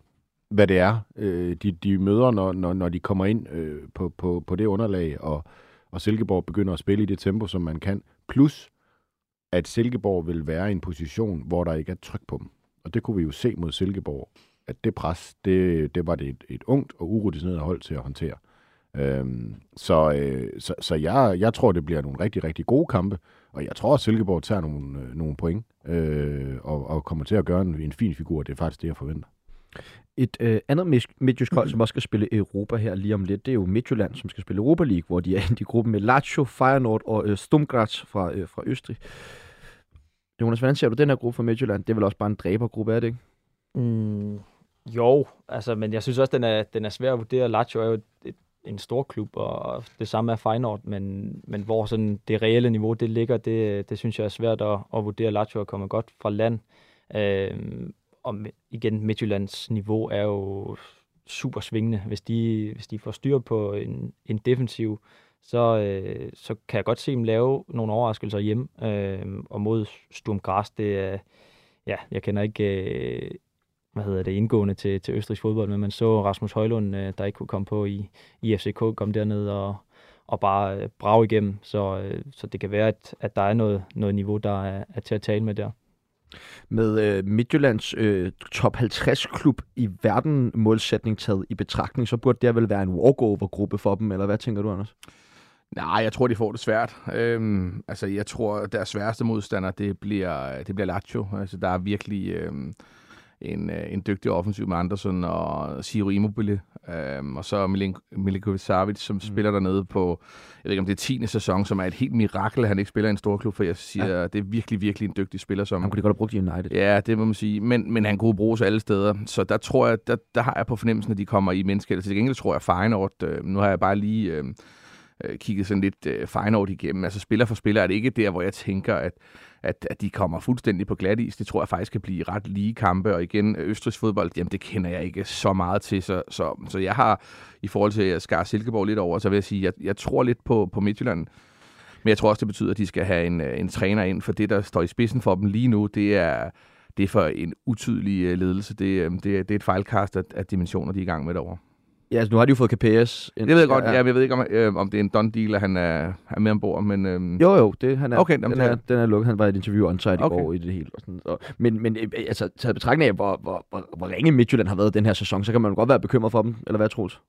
hvad det er, øh, de, de møder, når, når, når de kommer ind øh, på, på, på det underlag, og, og Silkeborg begynder at spille i det tempo, som man kan. Plus, at Silkeborg vil være i en position, hvor der ikke er tryk på dem. Og det kunne vi jo se mod Silkeborg at det pres, det, det var det et, et ungt og urutineret hold til at håndtere. Øhm, så øh, så, så jeg, jeg tror, det bliver nogle rigtig, rigtig gode kampe, og jeg tror, at Silkeborg tager nogle, øh, nogle point øh, og, og kommer til at gøre en, en fin figur. Det er faktisk det, jeg forventer. Et øh, andet midtjysk hold, som også skal spille Europa her lige om lidt, det er jo Midtjylland, som skal spille Europa League, hvor de er i gruppen med Lazio, Feyenoord og øh, Stumgratz fra, øh, fra Østrig. Jonas, hvordan ser du den her gruppe for Midtjylland? Det er vel også bare en dræbergruppe, er det ikke? Mm, jo, altså, men jeg synes også, den er, den er svær at vurdere. Lazio er jo et, et, en stor klub, og det samme er Feyenoord, men, men hvor sådan det reelle niveau det ligger, det, det synes jeg er svært at, at vurdere. Lazio er kommet godt fra land. Øh, og igen, Midtjyllands niveau er jo super svingende. Hvis de, hvis de får styr på en, en defensiv, så, øh, så kan jeg godt se dem lave nogle overraskelser hjemme. Øh, og mod Sturm Graz, det er, ja, jeg kender ikke, øh, hvad hedder det, indgående til, til Østrigs fodbold, men man så Rasmus Højlund, øh, der ikke kunne komme på i, i FCK, komme derned og, og bare øh, brage igennem. Så, øh, så det kan være, at, at der er noget, noget niveau, der er, er til at tale med der. Med øh, Midtjyllands øh, top 50-klub i verden målsætning taget i betragtning, så burde det vel være en walkover-gruppe for dem, eller hvad tænker du, Anders? Nej, jeg tror, de får det svært. Øhm, altså, jeg tror, deres sværeste modstander, det bliver, det bliver Lazio. Altså, der er virkelig... Øhm, en, øh, en dygtig offensiv med Andersen og Siro Immobile, øhm, og så Milinkovic Savic, som mm. spiller dernede på, jeg ved ikke om det er 10. sæson, som er et helt mirakel, at han ikke spiller i en stor klub, for jeg siger, ja. det er virkelig, virkelig en dygtig spiller. Som, han kunne godt have brugt i United. Ja, det må man sige, men, men han kunne bruges alle steder, så der tror jeg, der, der har jeg på fornemmelsen, at de kommer i menneske. Til gengæld tror jeg, Feyenoord, øh, nu har jeg bare lige... Øh, øh, kigget sådan lidt øh, Feyenoord igennem. Altså spiller for spiller er det ikke der, hvor jeg tænker, at, at, at de kommer fuldstændig på glat is. Det tror jeg faktisk kan blive ret lige kampe. Og igen, Østrigs fodbold, jamen det kender jeg ikke så meget til. Så, så, så jeg har i forhold til at skar Silkeborg lidt over, så vil jeg sige, jeg, jeg tror lidt på, på Midtjylland. Men jeg tror også, det betyder, at de skal have en, øh, en træner ind, for det, der står i spidsen for dem lige nu, det er, det er for en utydelig øh, ledelse. Det, øh, det, det er et fejlkast af, af dimensioner, de er i gang med derovre. Ja, altså nu har de jo fået KPS. Det ved jeg godt. Ja, ja. jeg ved ikke, om, øh, om det er en done deal, at han er, er med ombord, men... Øh... Jo, jo, det, han er, okay, den, er, den er lukket. Han var i et interview on-site okay. i går i det hele. Og sådan, og, men, men øh, altså, taget betragtning af, hvor, hvor, hvor, hvor ringe Midtjylland har været den her sæson, så kan man godt være bekymret for dem, eller hvad, Troels?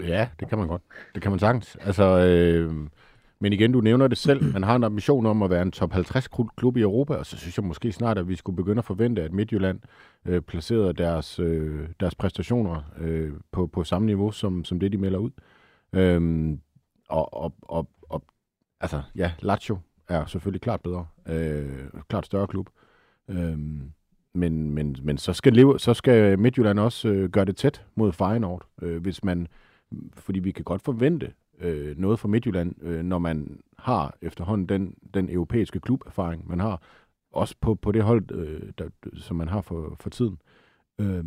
Ja, det kan man godt. Det kan man sagtens. Altså, øh, men igen, du nævner det selv. Man har en ambition om at være en top 50 klub i Europa, og så synes jeg måske snart, at vi skulle begynde at forvente, at Midtjylland øh, placerede deres, øh, deres præstationer øh, på, på samme niveau, som, som det, de melder ud. Øhm, og, og, og, og altså, ja, Lazio er selvfølgelig klart bedre. Øh, klart større klub. Øhm, men, men, men så skal, leve, så skal Midtjylland også øh, gøre det tæt mod Feyenoord, øh, hvis man, fordi vi kan godt forvente, øh, noget fra Midtjylland, øh, når man har efterhånden den, den europæiske kluberfaring, man har, også på, på det hold, øh, der, som man har for, for tiden. Øh,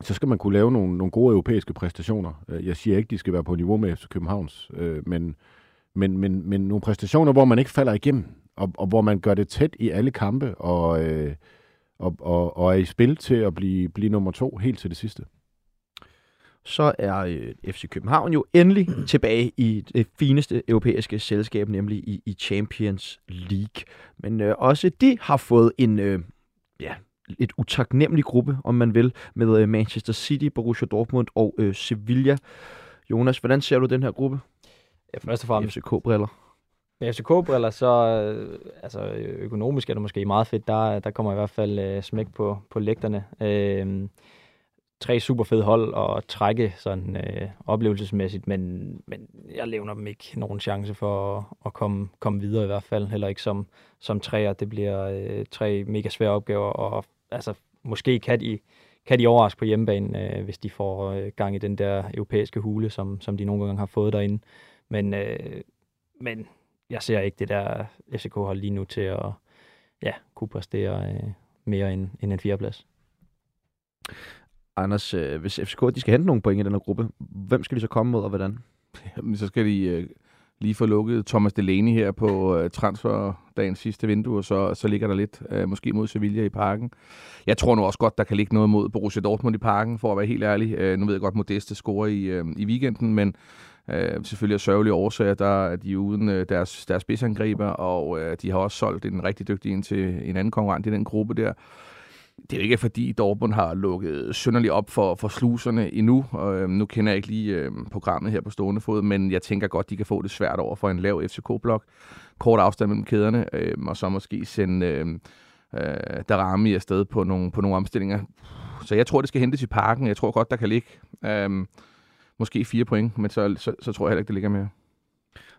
så skal man kunne lave nogle, nogle gode europæiske præstationer. Øh, jeg siger ikke, de skal være på niveau med FC Københavns, øh, men, men, men, men nogle præstationer, hvor man ikke falder igennem, og, og hvor man gør det tæt i alle kampe, og, øh, og, og, og er i spil til at blive, blive nummer to helt til det sidste så er øh, FC København jo endelig tilbage i det fineste europæiske selskab, nemlig i, i Champions League. Men øh, også de har fået en øh, ja, et utaknemmelig gruppe, om man vil, med øh, Manchester City, Borussia Dortmund og øh, Sevilla. Jonas, hvordan ser du den her gruppe? Ja, først og fremmest. FCK-briller. Med FCK-briller, så øh, altså, økonomisk er det måske meget fedt. Der, der kommer i hvert fald øh, smæk på, på lægterne. Øh, tre super fede hold og trække sådan øh, oplevelsesmæssigt, men, men jeg levner dem ikke nogen chance for at, at komme, komme videre i hvert fald, heller ikke som, som træer. Det bliver øh, tre mega svære opgaver, og altså, måske kan de, kan de overraske på hjemmebane, øh, hvis de får øh, gang i den der europæiske hule, som, som de nogle gange har fået derinde. Men, øh, men jeg ser ikke det der FCK-hold lige nu til at ja, kunne præstere øh, mere end, end en fjerdeplads. Anders, øh, hvis FCK de skal hente nogle point i den her gruppe, hvem skal de så komme mod, og hvordan? Jamen, så skal de øh, lige få lukket Thomas Delaney her på øh, transferdagens sidste vindue, og så, så ligger der lidt, øh, måske mod Sevilla i parken. Jeg tror nu også godt, der kan ligge noget mod Borussia Dortmund i parken, for at være helt ærlig. Øh, nu ved jeg godt, Modeste scorer i, øh, i weekenden, men øh, selvfølgelig af sørgelige årsager, der er de uden øh, deres, deres spidsangriber, og øh, de har også solgt en rigtig dygtig ind til en anden konkurrent i den gruppe der det er jo ikke fordi Dortmund har lukket synderligt op for, for sluserne endnu. Og, øh, nu kender jeg ikke lige øh, programmet her på stående fod, men jeg tænker godt, de kan få det svært over for en lav FCK-blok. Kort afstand mellem kæderne, øh, og så måske sende øh, øh, Darami afsted på nogle, på nogle omstillinger. så jeg tror, det skal hentes i parken. Jeg tror godt, der kan ligge øhm, måske fire point, men så, så, så tror jeg heller ikke, det ligger mere.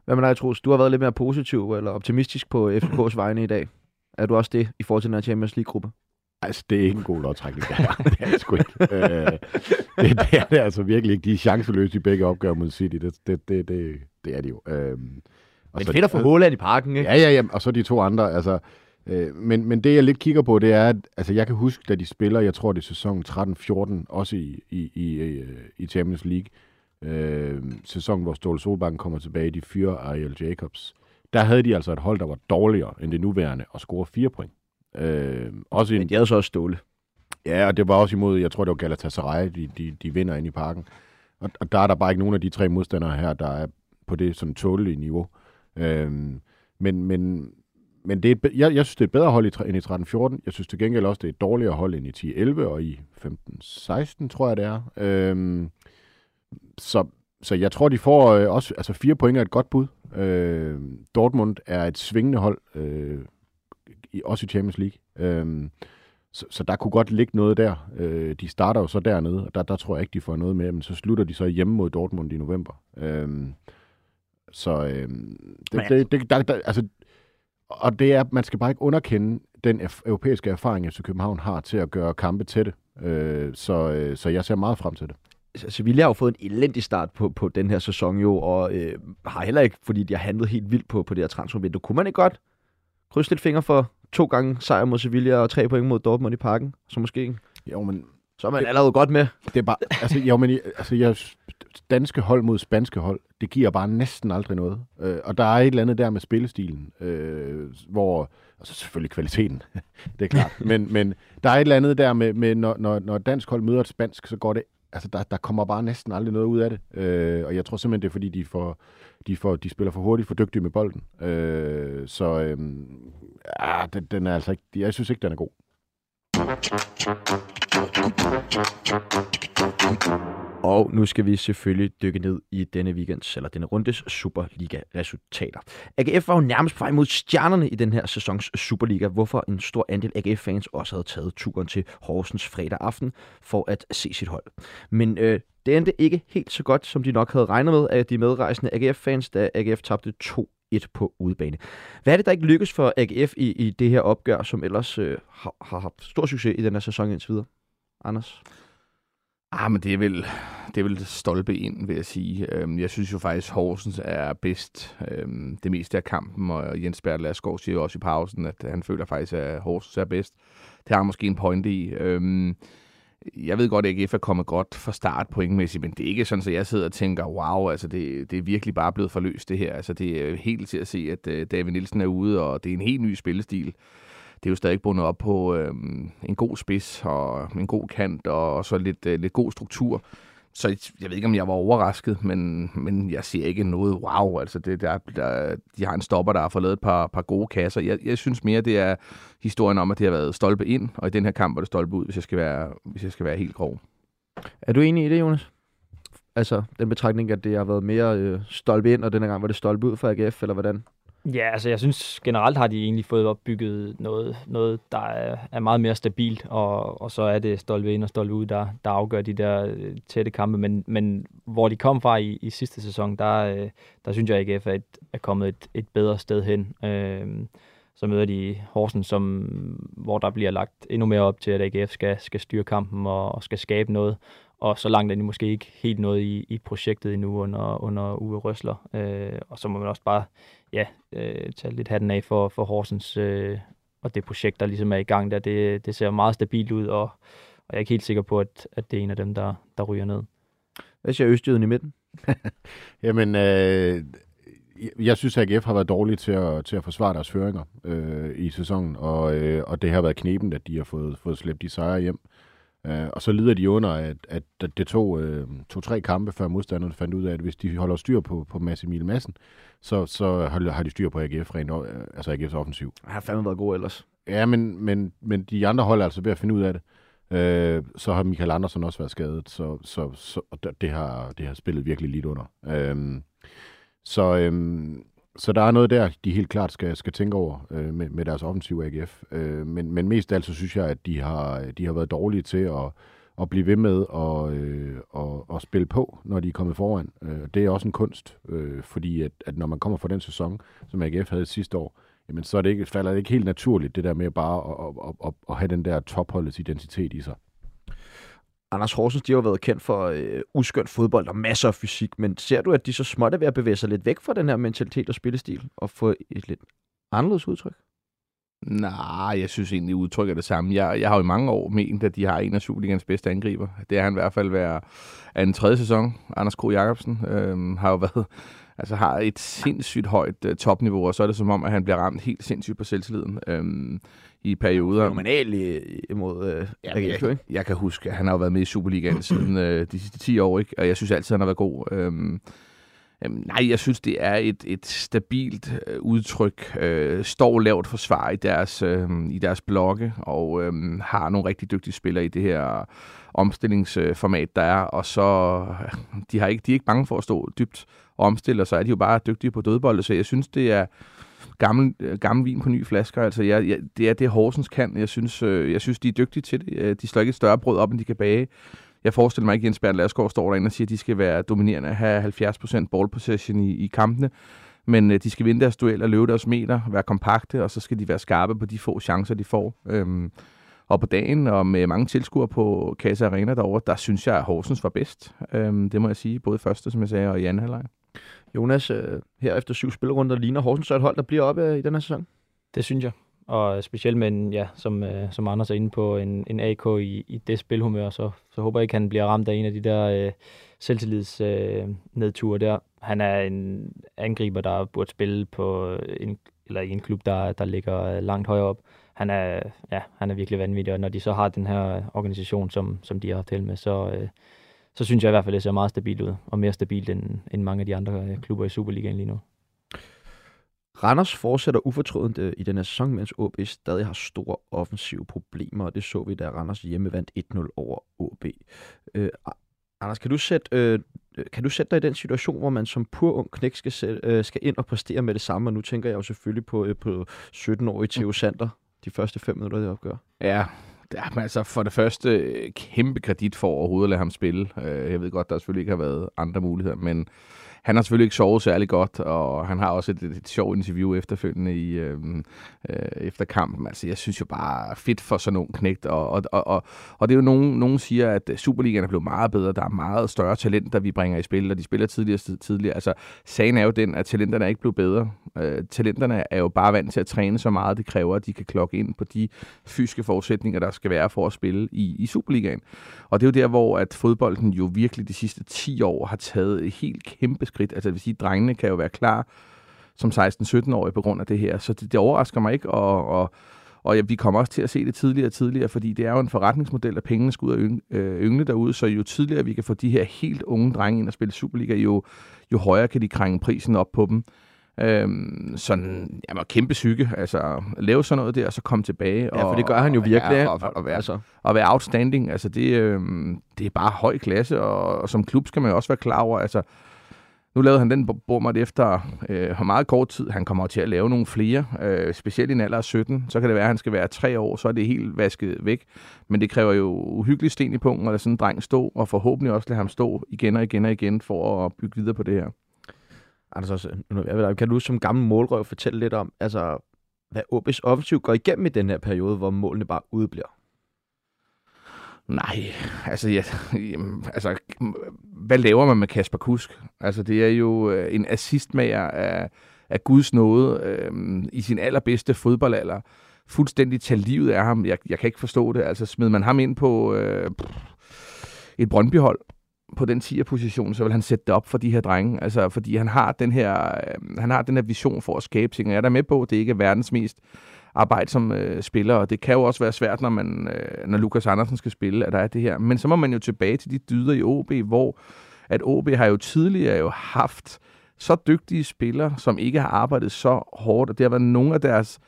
Hvad med dig, Troels? Du har været lidt mere positiv eller optimistisk på FCK's vegne i dag. Er du også det i forhold til den her Champions League-gruppe? Altså, det er ikke en god lodtrækning, det her. det er det sgu ikke. øh, det, det, er det altså virkelig ikke. De er chanceløse i begge opgør mod City. Det, det, det, det, det er de jo. Øh, men fedt at få Håland i parken, ikke? Ja, ja, ja. Og så de to andre. Altså, øh, men, men det, jeg lidt kigger på, det er, at altså, jeg kan huske, da de spiller, jeg tror, det er sæson 13-14, også i, i, i, i Champions League, øh, sæson, hvor Ståle Solbakken kommer tilbage, de fyrer Ariel Jacobs. Der havde de altså et hold, der var dårligere end det nuværende, og score fire point. Øh, også Men de havde så også Ståle. Ja, og det var også imod, jeg tror, det var Galatasaray, de, de, de vinder ind i parken. Og, og der er der bare ikke nogen af de tre modstandere her, der er på det sådan tålelige niveau. Øhm, men, men, men det er jeg, jeg synes, det er et bedre hold i, end i 13-14. Jeg synes til gengæld også, det er et dårligere hold end i 10-11 og i 15-16, tror jeg det er. Øhm, så, så jeg tror, de får øh, også altså fire point er et godt bud. Øh, Dortmund er et svingende hold, øh, i, også i Champions League. Øh, så, så der kunne godt ligge noget der. Øh, de starter jo så dernede, og der, der tror jeg ikke, de får noget med, men så slutter de så hjemme mod Dortmund i november. Øh, så øh, det, det, det, der, der, altså, og det er, man skal bare ikke underkende den europæiske erfaring, FC København har til at gøre kampe tætte. Øh, så, øh, så jeg ser meget frem til det. Sevilla har jo fået en elendig start på, på den her sæson jo, og øh, har heller ikke, fordi de har handlet helt vildt på, på det her transfervindue. Kunne man ikke godt krydse lidt fingre for to gange sejr mod Sevilla og tre point mod Dortmund i parken? Så måske Jo, men... Så er man det, allerede godt med. Det er bare... Altså, jo, men altså, jeg, danske hold mod spanske hold, det giver bare næsten aldrig noget. Øh, og der er et eller andet der med spillestilen, øh, hvor... Altså selvfølgelig kvaliteten, det er klart. men, men der er et eller andet der med, med når, når, når dansk hold møder et spansk, så går det altså der, der kommer bare næsten aldrig noget ud af det. Øh, og jeg tror simpelthen, det er fordi, de, får, de, får, de spiller for hurtigt, for dygtige med bolden. Øh, så øh, ja, den, den er altså ikke, jeg synes ikke, den er god. Og nu skal vi selvfølgelig dykke ned i denne weekends, eller denne rundes Superliga-resultater. AGF var jo nærmest på vej mod stjernerne i den her sæsons Superliga, hvorfor en stor andel AGF-fans også havde taget turen til Horsens fredag aften for at se sit hold. Men øh, det endte ikke helt så godt, som de nok havde regnet med af de medrejsende AGF-fans, da AGF tabte 2-1 på udebane. Hvad er det, der ikke lykkes for AGF i, i det her opgør, som ellers øh, har, har haft stor succes i den her sæson indtil videre? Anders? Ah, men det er vel, det er vel stolpe ind, vil jeg sige. Øhm, jeg synes jo faktisk, Horsens er bedst øhm, det meste af kampen, og Jens Bert Lasgaard siger jo også i pausen, at han føler faktisk, at Horsens er bedst. Det har han måske en pointe i. Øhm, jeg ved godt, at AGF er kommet godt fra start pointmæssigt, men det er ikke sådan, at jeg sidder og tænker, wow, altså det, det er virkelig bare blevet forløst det her. Altså det er helt til at se, at øh, David Nielsen er ude, og det er en helt ny spillestil det er jo stadig bundet op på øh, en god spids og en god kant og, og så lidt, øh, lidt god struktur. Så jeg ved ikke, om jeg var overrasket, men, men jeg ser ikke noget wow. Altså det, der, der, de har en stopper, der har fået lavet et par, par gode kasser. Jeg, jeg synes mere, det er historien om, at det har været stolpe ind, og i den her kamp var det stolpe ud, hvis jeg skal være, hvis jeg skal være helt grov. Er du enig i det, Jonas? Altså den betragtning, at det har været mere øh, stolpe ind, og denne gang var det stolpe ud for AGF, eller hvordan? Ja, altså jeg synes generelt har de egentlig fået opbygget noget, noget der er, er meget mere stabilt, og, og så er det stolpe ind og stolpe ud, der, der afgør de der øh, tætte kampe. Men, men hvor de kom fra i, i sidste sæson, der, øh, der synes jeg, at AGF er, et, er kommet et, et bedre sted hen. Øh, så møder de Horsen, som, hvor der bliver lagt endnu mere op til, at AGF skal, skal styre kampen og, og skal skabe noget og så langt er de måske ikke helt noget i, i projektet endnu under, under Uwe Røsler. Øh, og så må man også bare ja, øh, tage lidt hatten af for, for Horsens øh, og det projekt, der ligesom er i gang der. Det, det ser meget stabilt ud, og, og jeg er ikke helt sikker på, at, at det er en af dem, der, der ryger ned. Hvad siger Østjyden i midten? Jamen, øh, jeg synes, at AGF har været dårlige til at, til at forsvare deres føringer øh, i sæsonen, og, øh, og det har været kneben, at de har fået, fået slæbt de sejre hjem. Øh, og så lider de under, at, at det tog øh, to-tre kampe, før modstanderne fandt ud af, at hvis de holder styr på, på Mads Emil Madsen, så, så har, de styr på AGF, rent, øh, altså AGF's offensiv. Han har fandme været god ellers. Ja, men, men, men de andre hold er altså ved at finde ud af det. Øh, så har Michael Andersen også været skadet, så, så, så og det, har, det har spillet virkelig lidt under. Øh, så øh, så der er noget der, de helt klart skal, skal tænke over øh, med, med deres offensive AGF. Øh, men, men mest af alt, så synes jeg, at de har, de har været dårlige til at, at blive ved med at, øh, at, at spille på, når de er kommet foran. Øh, det er også en kunst, øh, fordi at, at når man kommer fra den sæson, som AGF havde sidste år, jamen så er det ikke, falder det ikke helt naturligt, det der med bare at, at, at, at have den der topholdets identitet i sig. Anders Horsens, de har været kendt for øh, uskønt fodbold og masser af fysik, men ser du, at de så småt er ved at bevæge sig lidt væk fra den her mentalitet og spillestil, og få et lidt anderledes udtryk? Nej, jeg synes egentlig, udtryk er det samme. Jeg, jeg har jo i mange år ment, at de har en af Superligans bedste angriber. Det er han i hvert fald været af en tredje sæson. Anders K. Jacobsen øh, har jo været, altså har et sindssygt højt uh, topniveau, og så er det som om, at han bliver ramt helt sindssygt på selvtilliden. Øhm, i perioder. Fenomenal imod øh, ja, jeg, jeg, jeg kan huske, at han har været med i Superligaen siden øh, de sidste 10 år, ikke? og jeg synes altid, han har været god. Øhm, øhm, nej, jeg synes, det er et, et stabilt øh, udtryk. Øh, står lavt forsvar i deres, øh, i deres blogge, og øh, har nogle rigtig dygtige spillere i det her omstillingsformat, der er. Og så, de, har ikke, de er ikke bange for at stå dybt og så er de jo bare dygtige på dødbolde. Så jeg synes, det er gammel, øh, gammel vin på nye flasker. Altså, jeg, jeg, det er det, Horsens kan. Jeg synes, øh, jeg synes, de er dygtige til det. Øh, de slår ikke et større brød op, end de kan bage. Jeg forestiller mig ikke, at Jens Bernd Lasgaard står derinde og siger, at de skal være dominerende og have 70% ball possession i, i kampene. Men øh, de skal vinde deres duel og løbe deres meter, være kompakte, og så skal de være skarpe på de få chancer, de får. Øhm, og på dagen, og med mange tilskuere på Casa Arena derovre, der synes jeg, at Horsens var bedst. Øhm, det må jeg sige, både første, som jeg sagde, og i anden halvleg. Jonas, øh, her efter syv spillerunder, ligner Horsens så et hold, der bliver oppe øh, i den her sæson? Det synes jeg. Og specielt med en, ja, som, øh, som Anders er inde på, en, en AK i, i det spilhumør, så, så håber jeg ikke, han bliver ramt af en af de der øh, selvtillids øh, nedture der. Han er en angriber, der burde spille på øh, en, eller i en klub, der, der ligger øh, langt højere op. Han er, ja, han er virkelig vanvittig, og når de så har den her organisation, som, som de har til med, så, øh, så synes jeg i hvert fald, det ser meget stabilt ud, og mere stabilt end, end mange af de andre øh, klubber i Superligaen lige nu. Randers fortsætter ufortrødent øh, i denne sæson, mens OB stadig har store offensive problemer, og det så vi, da Randers hjemme vandt 1-0 over OB. Øh, Anders, kan du, sætte, øh, kan du sætte dig i den situation, hvor man som pur ung knæk skal, sætte, øh, skal ind og præstere med det samme? Og nu tænker jeg jo selvfølgelig på, øh, på 17-årige Theo Sander, de første fem minutter, det opgør. Ja, Ja, altså for det første, øh, kæmpe kredit for overhovedet at lade ham spille. Øh, jeg ved godt, der selvfølgelig ikke har været andre muligheder, men han har selvfølgelig ikke sovet særlig godt, og han har også et, et, et sjovt interview efterfølgende i, øh, øh, efter kampen. Altså, jeg synes jo bare fedt for sådan nogle knægt, og, og, og, og, og det er jo nogen, nogen siger, at Superligaen er blevet meget bedre. Der er meget større talenter, vi bringer i spil, og de spiller tidligere tidligere. Altså, sagen er jo den, at talenterne er ikke blevet bedre. Øh, talenterne er jo bare vant til at træne så meget, det kræver, at de kan klokke ind på de fysiske forudsætninger, der skal være for at spille i, i Superligaen. Og det er jo der, hvor at fodbolden jo virkelig de sidste 10 år har taget et helt kæmpe skridt. Altså det vil sige, drengene kan jo være klar som 16-17-årige på grund af det her. Så det, det overrasker mig ikke, og, og, og ja, vi kommer også til at se det tidligere og tidligere, fordi det er jo en forretningsmodel, at pengene skal ud og øh, yngle derude, så jo tidligere vi kan få de her helt unge drenge ind og spille Superliga, jo, jo højere kan de krænge prisen op på dem. Øhm, sådan, jamen, kæmpe psyke, altså lave sådan noget der, og så komme tilbage. Ja, for det gør han jo virkelig. Og, og, og, være, altså. og være outstanding, altså det, øhm, det er bare høj klasse, og, og som klub skal man jo også være klar over, altså nu lavede han den bommert efter øh, meget kort tid. Han kommer til at lave nogle flere, øh, specielt i en alder af 17. Så kan det være, at han skal være tre år, så er det helt vasket væk. Men det kræver jo uhyggelig sten i punkten, at lade sådan en dreng stå, og forhåbentlig også lade ham stå igen og igen og igen for at bygge videre på det her. Anders, også, kan du som gammel målrøv fortælle lidt om, altså, hvad OB's offensiv går igennem i den her periode, hvor målene bare udbliver? Nej, altså, ja, jamen, altså, hvad laver man med Kasper Kusk? Altså, det er jo øh, en assistmager af, af Guds nåde øh, i sin allerbedste fodboldalder. Fuldstændig tage livet af ham. Jeg, jeg kan ikke forstå det. Altså, smed man ham ind på øh, et Brøndbyhold på den 10'er position, så vil han sætte det op for de her drenge. Altså, fordi han har den her, øh, han har den her vision for at skabe ting. Jeg er der med på, at det ikke er verdens mest arbejde som øh, spiller, og det kan jo også være svært, når, man, øh, når Lukas Andersen skal spille, at der er det her. Men så må man jo tilbage til de dyder i OB, hvor at OB har jo tidligere jo haft så dygtige spillere, som ikke har arbejdet så hårdt, og det har været nogle af deres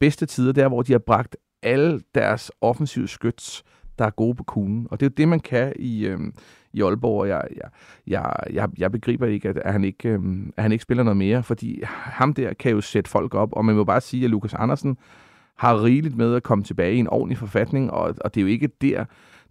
bedste tider, der hvor de har bragt alle deres offensive skyts der er gode på kuglen. Og det er jo det, man kan i, øh, i Aalborg, og jeg, jeg, jeg, jeg, jeg begriber ikke, at, at, han ikke, øh, at han ikke spiller noget mere, fordi ham der kan jo sætte folk op, og man må bare sige, at Lukas Andersen har rigeligt med at komme tilbage i en ordentlig forfatning, og, og det er jo ikke der,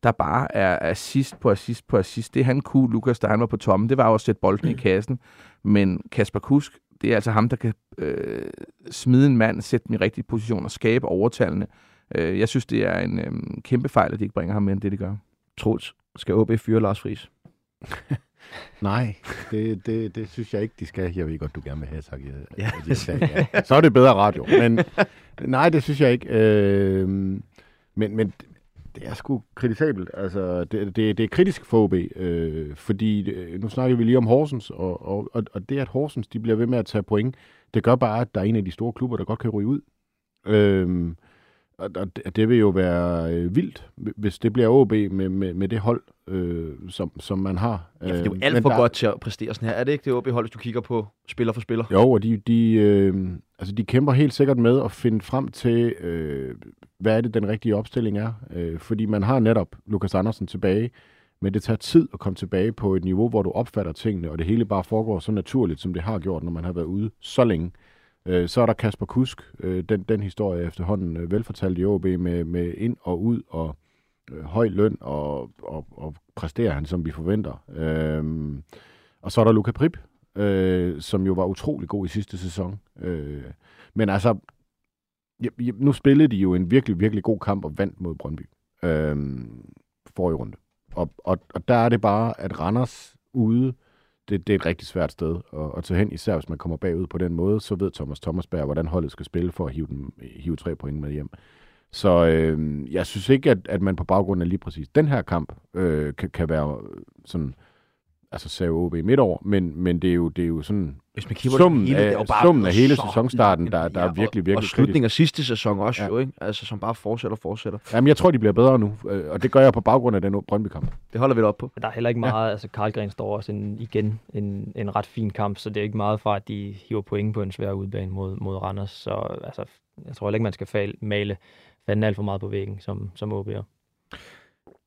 der bare er assist på assist på assist. Det han kunne, Lukas, da han var på toppen, det var jo at sætte bolden i kassen. Men Kasper Kusk, det er altså ham, der kan øh, smide en mand, sætte dem i rigtig position og skabe overtallene. Øh, jeg synes, det er en øh, kæmpe fejl, at de ikke bringer ham med end det, de gør. Troels, skal OB fyre Lars Friis? Nej, det, det, det synes jeg ikke, de skal. Jeg ved godt, du gerne vil have sagt. Jeg, Ja. jeg sagde, ja. Så er det bedre radio. Men nej, det synes jeg ikke. Øh, men, men det er sgu kritisabelt. Altså, det, det, det er kritisk for OB, øh, fordi øh, nu snakker vi lige om Horsens, og, og, og, og det, at Horsens de bliver ved med at tage point, det gør bare, at der er en af de store klubber, der godt kan ryge ud. Øh, og, og det, vil jo være øh, vildt, hvis det bliver OB med, med, med det hold, øh, som, som man har. Ja, for det er jo Øh, alt for der- godt til at præstere sådan her. Er det ikke det OB-hold, hvis du kigger på spiller for spiller? Jo, og de, de, øh, altså de kæmper helt sikkert med at finde frem til, øh, hvad er det, den rigtige opstilling er. Øh, fordi man har netop Lukas Andersen tilbage, men det tager tid at komme tilbage på et niveau, hvor du opfatter tingene, og det hele bare foregår så naturligt, som det har gjort, når man har været ude så længe. Øh, så er der Kasper Kusk, øh, den, den historie efterhånden øh, velfortalt i OB med, med ind og ud og øh, høj løn, og, og, og præsterer han, som vi forventer. Øh, og så er der Luca Prip, øh, som jo var utrolig god i sidste sæson. Øh, men altså, nu spillede de jo en virkelig, virkelig god kamp og vandt mod Brøndby øh, forrige runde. Og, og, og der er det bare, at Randers ude, det, det er et rigtig svært sted at, at tage hen, især hvis man kommer bagud på den måde, så ved Thomas Thomasberg, hvordan holdet skal spille for at hive, dem, hive tre point med hjem. Så øh, jeg synes ikke, at, at man på baggrund af lige præcis den her kamp øh, kan, kan være sådan, altså sagde OB midt over, men, men det, er jo, det er jo sådan Hvis man kigger Summen hele, af- bare summen af hele sæsonstarten, der- der er virkelig, virkelig Og slutningen af sidste sæson også Ja. ja. jo, ikke? Altså, som bare fortsætter og fortsætter. Jamen, jeg tror, de bliver bedre nu, øh, og det gør jeg på baggrund af den Brøndby-kamp. Det holder vi da op på. Der er heller ikke meget, ja. altså Karlgren står også en, igen en, en ret fin kamp, så det er ikke meget fra, at de hiver point på en svær udbane mod, mod Randers. Så altså, jeg tror heller ikke, man skal fal, male fanden alt for meget på væggen, som, som OB'er.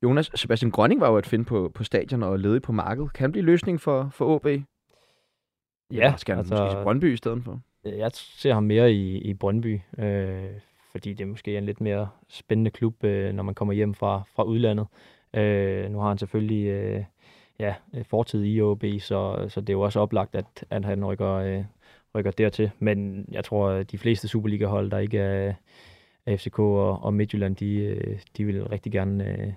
Jonas, Sebastian Grønning var jo at finde på, på stadion og ledig på markedet. Kan det blive løsning for, for OB? Eller skal han altså... måske til Brøndby i stedet for? Jeg ser ham mere i, i Brøndby, øh, fordi det måske er en lidt mere spændende klub, øh, når man kommer hjem fra, fra udlandet. Øh, nu har han selvfølgelig øh, ja, fortid i OB, så, så det er jo også oplagt, at, at han rykker, øh, rykker dertil. Men jeg tror, at de fleste Superliga-hold, der ikke er, er FCK og, og Midtjylland, de, øh, de vil rigtig gerne øh,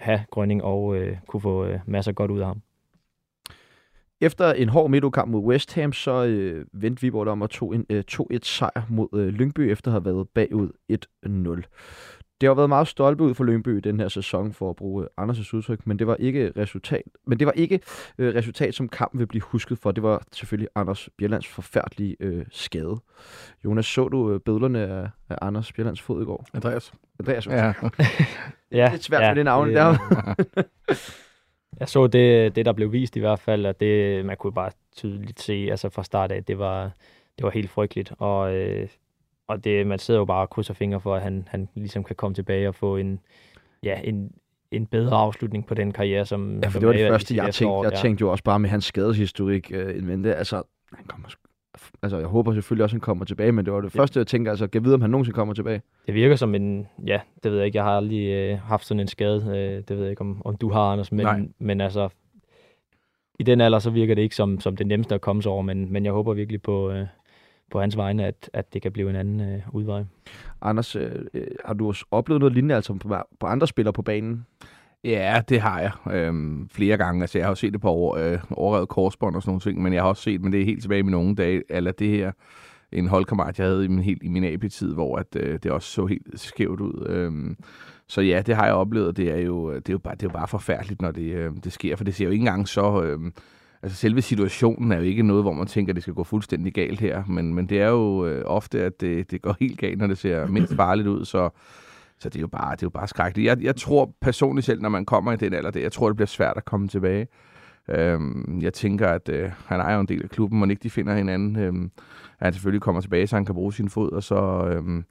have Grønning og øh, kunne få øh, masser godt ud af ham. Efter en hård midtugkamp mod West Ham, så øh, vendte Viborg om og tog en øh, 2-1 sejr mod øh, Lyngby, efter at have været bagud 1-0. Det har været meget stolte ud for Lyngby i den her sæson, for at bruge øh, Anders' udtryk, men det var ikke resultat. Men det var ikke øh, resultat, som kampen vil blive husket for. Det var selvfølgelig Anders Bjellands forfærdelige øh, skade. Jonas, så du øh, billerne af, af Anders Bjellands fod i går? Andreas? Andreas, ja. Ja. Ja, lidt svært med det navn der. Jeg så det, det, der blev vist i hvert fald, og det, man kunne bare tydeligt se altså fra start af, det var, det var helt frygteligt. Og, øh, og det, man sidder jo bare og krydser fingre for, at han, han ligesom kan komme tilbage og få en, ja, en, en bedre afslutning på den karriere, som Ja, for det var det er første, jeg tænkte. efterår, Jeg ja. tænkte jo også bare med hans skadeshistorik øh, en vente. Altså, han kommer, altså, jeg håber selvfølgelig også, at han kommer tilbage, men det var det Ja. første, jeg tænkte, altså, kan vide, om han nogensinde kommer tilbage. Det virker som en, ja, det ved jeg ikke, jeg har aldrig øh, haft sådan en skade, øh, det ved jeg ikke, om, om du har, Anders, Nej. men, men altså, i den alder, så virker det ikke som, som det nemmeste at komme sig over, men, men jeg håber virkelig på, øh, på hans vegne, at, at det kan blive en anden øh, udvej. Anders, øh, øh, har du også oplevet noget lignende, altså på, på andre spillere på banen? Ja, det har jeg øhm, flere gange. Altså, jeg har jo set det på over, øh, overrevet korsbånd og sådan nogle ting, men jeg har også set, men det er helt tilbage i mine unge dage, eller det her, en holdkammerat, jeg havde i min, helt, i min AB-tid, hvor at, øh, det også så helt skævt ud. Øhm, så ja, det har jeg oplevet. Det er jo, det er jo, bare, det er jo bare forfærdeligt, når det, øh, det sker, for det ser jo ikke engang så... Øh, altså selve situationen er jo ikke noget, hvor man tænker, at det skal gå fuldstændig galt her, men, men det er jo øh, ofte, at det, det går helt galt, når det ser mindst farligt ud, så så det er jo bare, det er jo bare skrækkeligt. Jeg, jeg tror personligt selv, når man kommer i den alder, det, jeg tror, det bliver svært at komme tilbage. Øhm, jeg tænker, at øh, han er jo en del af klubben, og ikke de finder hinanden. Øhm, at han selvfølgelig kommer tilbage, så han kan bruge sin fod, og så øhm,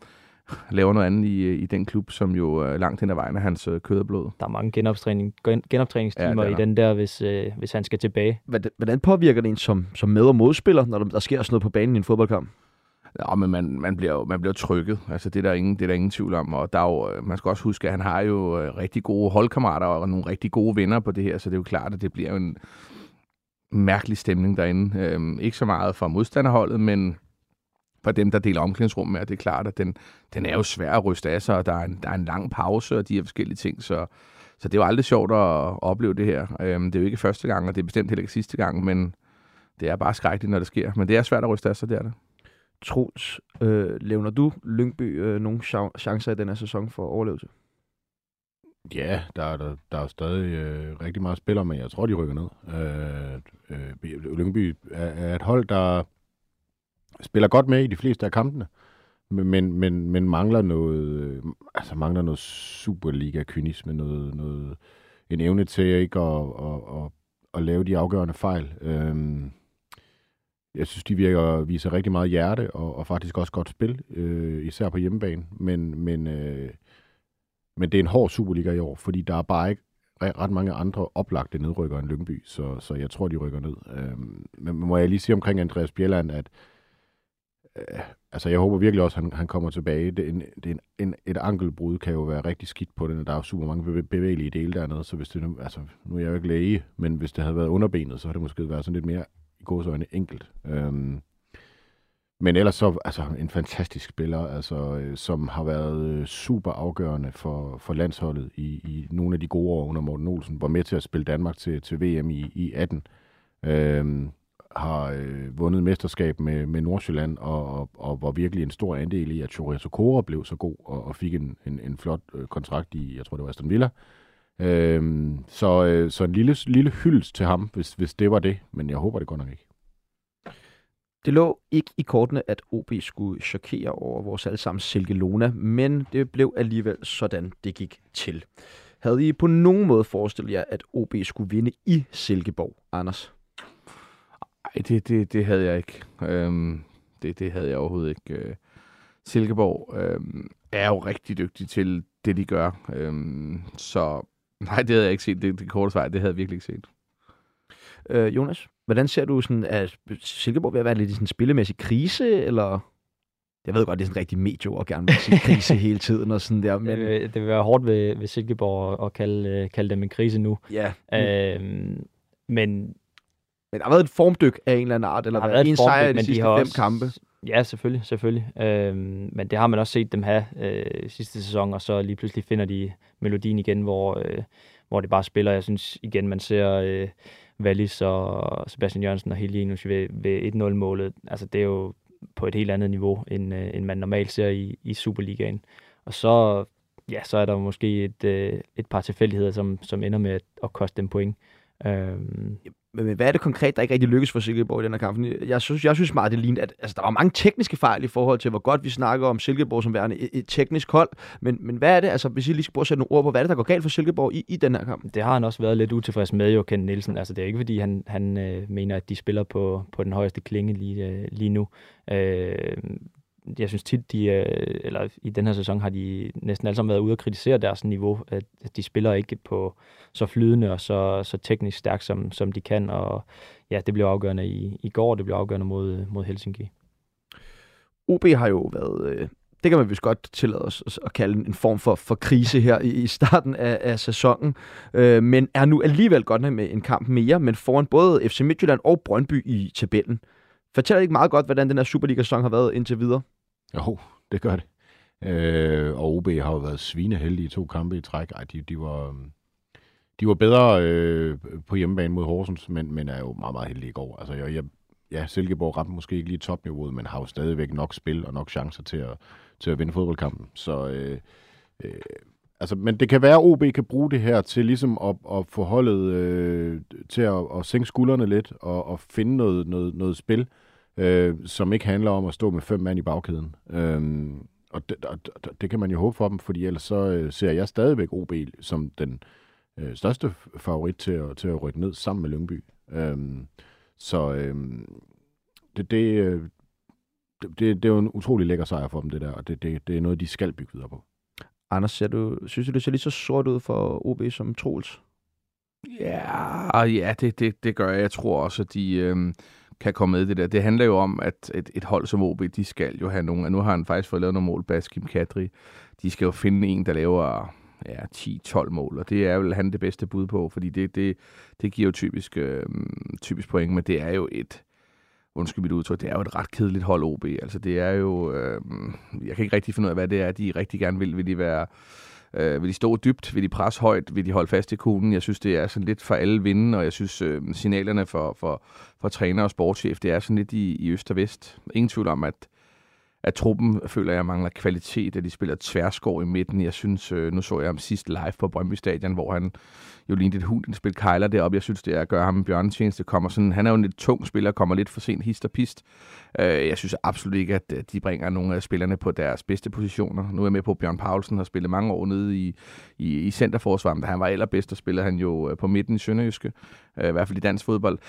laver noget andet i, i den klub, som jo øh, langt hen ad vejen er hans øh, kød og blod. Der er mange genoptræning, gen, genoptræningstimer Ja, i den der, hvis, øh, hvis han skal tilbage. Hvordan, hvordan påvirker det en som, som med- og modspiller, når der, der sker sådan noget på banen i en fodboldkamp? Ja, men man, man, bliver jo man bliver trykket. Altså, det er der ingen, det er der ingen tvivl om. Og der er jo, man skal også huske, at han har jo rigtig gode holdkammerater og nogle rigtig gode venner på det her, så det er jo klart, at det bliver en mærkelig stemning derinde. Øhm, ikke så meget for modstanderholdet, men for dem, der deler omklædningsrum med, det er klart, at den, den er jo svær at ryste af sig, og der er en, der er en lang pause og de her forskellige ting, så, så det er jo aldrig sjovt at opleve det her. Øhm, det er jo ikke første gang, og det er bestemt heller ikke sidste gang, men det er bare skrækkeligt, når det sker. Men det er svært at ryste af sig, det er det. Troels, øh, levner du Lyngby øh, nogle chancer i den her sæson for overlevelse? Ja, der er, der, der er stadig øh, rigtig meget spiller, men jeg tror, de rykker ned. Øh, øh, Lyngby er, er et hold, der spiller godt med i de fleste af kampene, men, men, men, mangler noget, øh, altså mangler noget Superliga-kynisme, noget, noget, en evne til ikke at, at, at, at lave de afgørende fejl. Øh, jeg synes, de virker viser rigtig meget hjerte og, og faktisk også godt spil, øh, især på hjemmebane, men, men øh, men det er en hård Superliga i år, fordi der er bare ikke ret mange andre oplagte nedrykker end Lyngby, så, så jeg tror, de rykker ned. Øh, men må jeg lige sige omkring Andreas Bjelland, at øh, altså jeg håber virkelig også, at han, han kommer tilbage. Det en, det en, en, et ankelbrud kan jo være rigtig skidt på den, og der er jo super mange bevægelige dele dernede, så hvis det nu, altså nu er jeg jo ikke læge, men hvis det havde været underbenet, så havde det måske været sådan lidt mere gåsøjne enkelt. Øhm, men ellers så altså en fantastisk spiller, altså, øh, som har været øh, super afgørende for, for landsholdet i, i nogle af de gode år under Morten Olsen. Var med til at spille Danmark til, til VM i, i 18. Øhm, har øh, vundet mesterskab med, med Nordsjælland, og, og, og var virkelig en stor andel i, at Chorizo Kora blev så god, og, og fik en, en, en flot øh, kontrakt i, jeg tror det var Aston Villa. Øhm, så, øh, så en lille, lille hyldest til ham, hvis, hvis det var det, men jeg håber det godt nok ikke. Det lå ikke i kortene, at OB skulle chokere over vores allesammen Silke Lona, men det blev alligevel sådan, det gik til. Havde I på nogen måde forestillet jer, at OB skulle vinde i Silkeborg, Anders? Nej, det, det, det havde jeg ikke. Øhm, det, det havde jeg overhovedet ikke. Øh, Silkeborg øhm, er jo rigtig dygtig til det, de gør. Øhm, så nej, det havde jeg ikke set. Det, det korte svar, det havde jeg virkelig ikke set. Øh, Jonas, hvordan ser du sådan, at Silkeborg ved at være lidt i sådan en spillemæssig krise, eller... Jeg ved godt, det er sådan rigtig medie og gerne vil sige krise hele tiden og sådan der, men. Det, det vil være hårdt ved, ved Silkeborg at, kalde, øh, kalde dem en krise nu. ja. Øhm, men Men der har været et formdyk af en eller anden art, eller der har været været en sejr i de sidste har fem også, kampe. Ja, selvfølgelig, selvfølgelig. Øhm, men det har man også set dem have øh, sidste sæson, og så lige pludselig finder de melodien igen, hvor, øh, hvor det bare spiller. Jeg synes igen, man ser øh, Wallis og Sebastian Jørgensen og Helinus ved, ved 1-0-målet. Altså, det er jo på et helt andet niveau, end, øh, end man normalt ser i, i Superligaen. Og så, ja, så er der måske et, øh, et par tilfældigheder, som, som ender med at, at koste dem point. Øhm, men, men hvad er det konkret, der ikke rigtig lykkedes for Silkeborg i den her kamp? Jeg synes, jeg synes meget, det lignede, at altså, der var mange tekniske fejl i forhold til, hvor godt vi snakker om Silkeborg som værende et, et teknisk hold. Men, men hvad er det, altså hvis I lige skal prøve at sætte nogle ord på, hvad er det, der går galt for Silkeborg i, i den her kamp? det har han også været lidt utilfreds med, jo, Ken Nielsen. Altså, det er ikke, fordi han, han øh, mener, at de spiller på, på den højeste klinge lige, øh, lige nu. Øh, jeg synes tit, de, øh, eller i den her sæson har de næsten alle sammen været ude og kritisere deres niveau. At, de spiller ikke på så flydende og så, så teknisk stærkt, som, som de kan. Og ja, det blev afgørende i, i går, og det blev afgørende mod, mod Helsinki. OB har jo været, øh, det kan man vist godt tillade os at- kalde en form for, for krise her i, i starten af, af sæsonen, øh, men er nu alligevel godt med en kamp mere, men foran både FC Midtjylland og Brøndby i tabellen. Fortæller ikke meget godt, hvordan den her Superliga-sæson har været indtil videre? Jo, det gør det. Øh, og OB har jo været svineheldige i to kampe i træk. Ej, de, de var... Øhm, de var bedre øh, på hjemmebane mod Horsens, men, men er jo meget, meget heldige i går. Altså, jeg, jeg, ja, Silkeborg ramte måske ikke lige topniveauet, men har jo stadigvæk nok spil og nok chancer til at, til at vinde fodboldkampen. Så, øh, øh, altså, men det kan være, at OB kan bruge det her til ligesom at, at få holdet øh, til at, at sænke skuldrene lidt og, og finde noget, noget, noget spil, øh, som ikke handler om at stå med fem mand i bagkæden. Øh, og det, og det- det kan man jo håbe for dem, fordi ellers så øh, ser jeg stadigvæk OB som den øh, største favorit til at, til at rykke ned sammen med Lyngby. Øhm, så øhm, det, det, øh, det, det er jo en utrolig lækker sejr for dem, det der, og det, det, det er noget, de skal bygge videre på. Anders, ser du, synes du, det ser lige så sort ud for OB som Troels? Ja, ja det, det, det gør jeg. Jeg tror også, at de øhm, kan komme med i det der. Det handler jo om, at et, et hold som OB, de skal jo have nogen. Nu har han faktisk fået lavet nogle mål, Baskim Kadri. De skal jo finde en, der laver ja, 10-12 mål, og det er vel han det bedste bud på, fordi det, det, det giver jo typisk, øh, typisk point, men det er jo et, undskyld mit udtryk, det er jo et ret kedeligt hold OB. Altså det er jo, øh, jeg kan ikke rigtig finde ud af, hvad det er, de rigtig gerne vil. Vil de være Øh, vil de stå dybt? Vil de presse højt? Vil de holde fast i kuglen? Jeg synes, det er sådan lidt for alle vinde, og jeg synes, øh, signalerne for, for, for træner og sportschef, det er sådan lidt i, i øst og vest. Ingen tvivl om, at at truppen føler jeg mangler kvalitet, at de spiller tværskår i midten. Jeg synes, øh, nu så jeg ham sidst live på Brøndby Stadion, hvor han jo lignede et hund, spil kejler deroppe. Jeg synes, det er at gøre ham en bjørnetjeneste. Kommer sådan, han er jo en lidt tung spiller, kommer lidt for sent hist og pist. Øh, jeg synes absolut ikke, at øh, de bringer nogle af spillerne på deres bedste positioner. Nu er jeg med på, at Bjørn Paulsen har spillet mange år nede i, i, i centerforsvaret, men da han var allerbedst, og spillede han jo øh, på midten i Sønderjyske, øh, i hvert fald i dansk fodbold.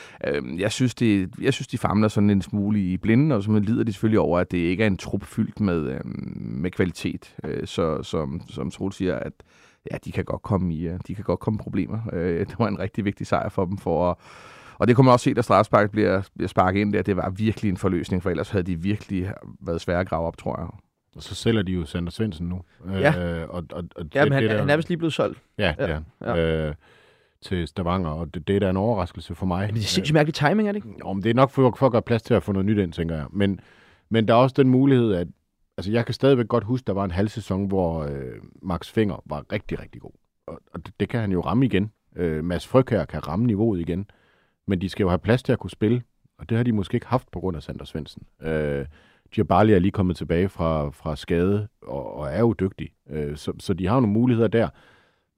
Jeg synes, det, jeg synes de famler sådan en smule i blinden, og så lider de selvfølgelig over, at det ikke er en trup fyldt med, med kvalitet. Så som, som Troel siger, at ja, de kan godt komme i, de kan godt komme problemer. Det var en rigtig vigtig sejr for dem for at og det kunne man også se, da Strasbourg bliver, bliver sparket ind der. Det var virkelig en forløsning, for ellers havde de virkelig været svære at grave op, tror jeg. Og så sælger de jo Sander Svendsen nu. Ja, øh, og, og, og ja men han, det der, han er vist lige blevet solgt. Ja, ja. ja. Øh, til Stavanger, og det, det er da en overraskelse for mig. Men det er sindssygt mærkelig timing, er det ikke? Jo, men det er nok for, for at gøre plads til at få noget nyt ind, tænker jeg. Men, men der er også den mulighed, at altså, jeg kan stadigvæk godt huske, der var en halv sæson, hvor øh, Max Finger var rigtig, rigtig god. Og, og det, det kan han jo ramme igen. Øh, Mads Fryg her kan ramme niveauet igen men de skal jo have plads til at kunne spille, og det har de måske ikke haft på grund af Sander Svendsen. Øh, Djibali er lige kommet tilbage fra, fra skade, og, og er jo dygtig, øh, så, så de har nogle muligheder der,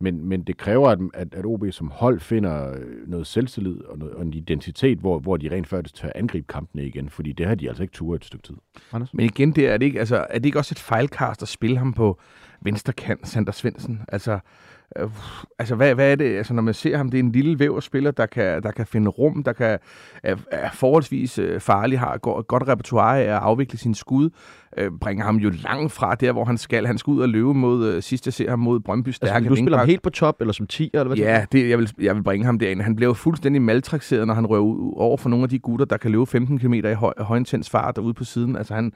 men, men det kræver, at, at, at OB som hold finder noget selvtillid og, noget, og en identitet, hvor, hvor de rent faktisk tør angribe kampene igen, fordi det har de altså ikke turet et stykke tid. Anders? Men igen, det er, det ikke, altså, er det ikke også et fejlkast at spille ham på venstre kant, Sander Svendsen? Altså, Øh, altså, hvad, hvad er det? Altså, når man ser ham, det er en lille væverspiller, der kan, der kan finde rum, der kan, er, er forholdsvis øh, farlig, har et godt, godt repertoire af at afvikle sin skud, øh, bringer ham jo langt fra der, hvor han skal. Han skal ud og løbe mod, øh, sidst jeg ser ham mod Brøndby Stærke. Altså, du spiller ham helt på top, eller som 10, eller hvad Ja, det, jeg, vil, jeg vil bringe ham derind. Han blev fuldstændig maltrakseret, når han rører ud over for nogle af de gutter, der kan løbe 15 km i høj, højintens fart derude på siden. Altså, han,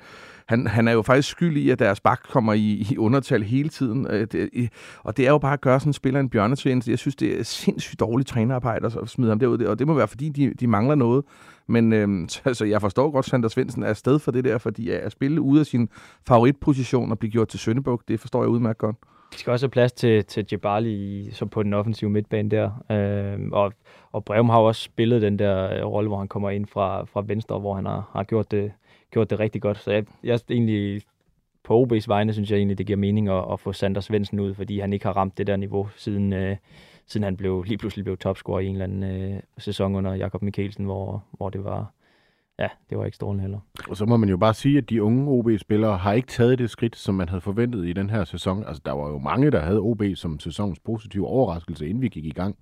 han, han er jo faktisk skyld i, at deres bak kommer i, i undertal hele tiden. Øh, det, i, og det er jo bare at gøre sådan en spiller en bjørnetjeneste. Jeg synes, det er sindssygt dårligt trænerarbejde at smide ham derud. Og det må være, fordi de, de mangler noget. Men øh, så, altså, jeg forstår godt, at Sander Svendsen er afsted for det der, fordi at spille ude af sin favoritposition og blive gjort til Søndebuk, det forstår jeg udmærket godt. De skal også have plads til, til Jabali som på den offensive midtbane der. Øh, og, og Breum har også spillet den der øh, rolle, hvor han kommer ind fra, fra venstre, hvor han har, har gjort, det, gjort det rigtig godt. Så jeg, jeg er egentlig på OB's vegne, synes jeg egentlig, det giver mening at, at få Sander Svendsen ud, fordi han ikke har ramt det der niveau siden, øh, siden han blev, lige pludselig blev topscorer i en eller anden øh, sæson under Jakob Mikkelsen, hvor, hvor det var, ja, det var ikke strålende heller. Og så må man jo bare sige, at de unge OB-spillere har ikke taget det skridt, som man havde forventet i den her sæson. Altså, der var jo mange, der havde OB som sæsonens positive overraskelse, inden vi gik i gang.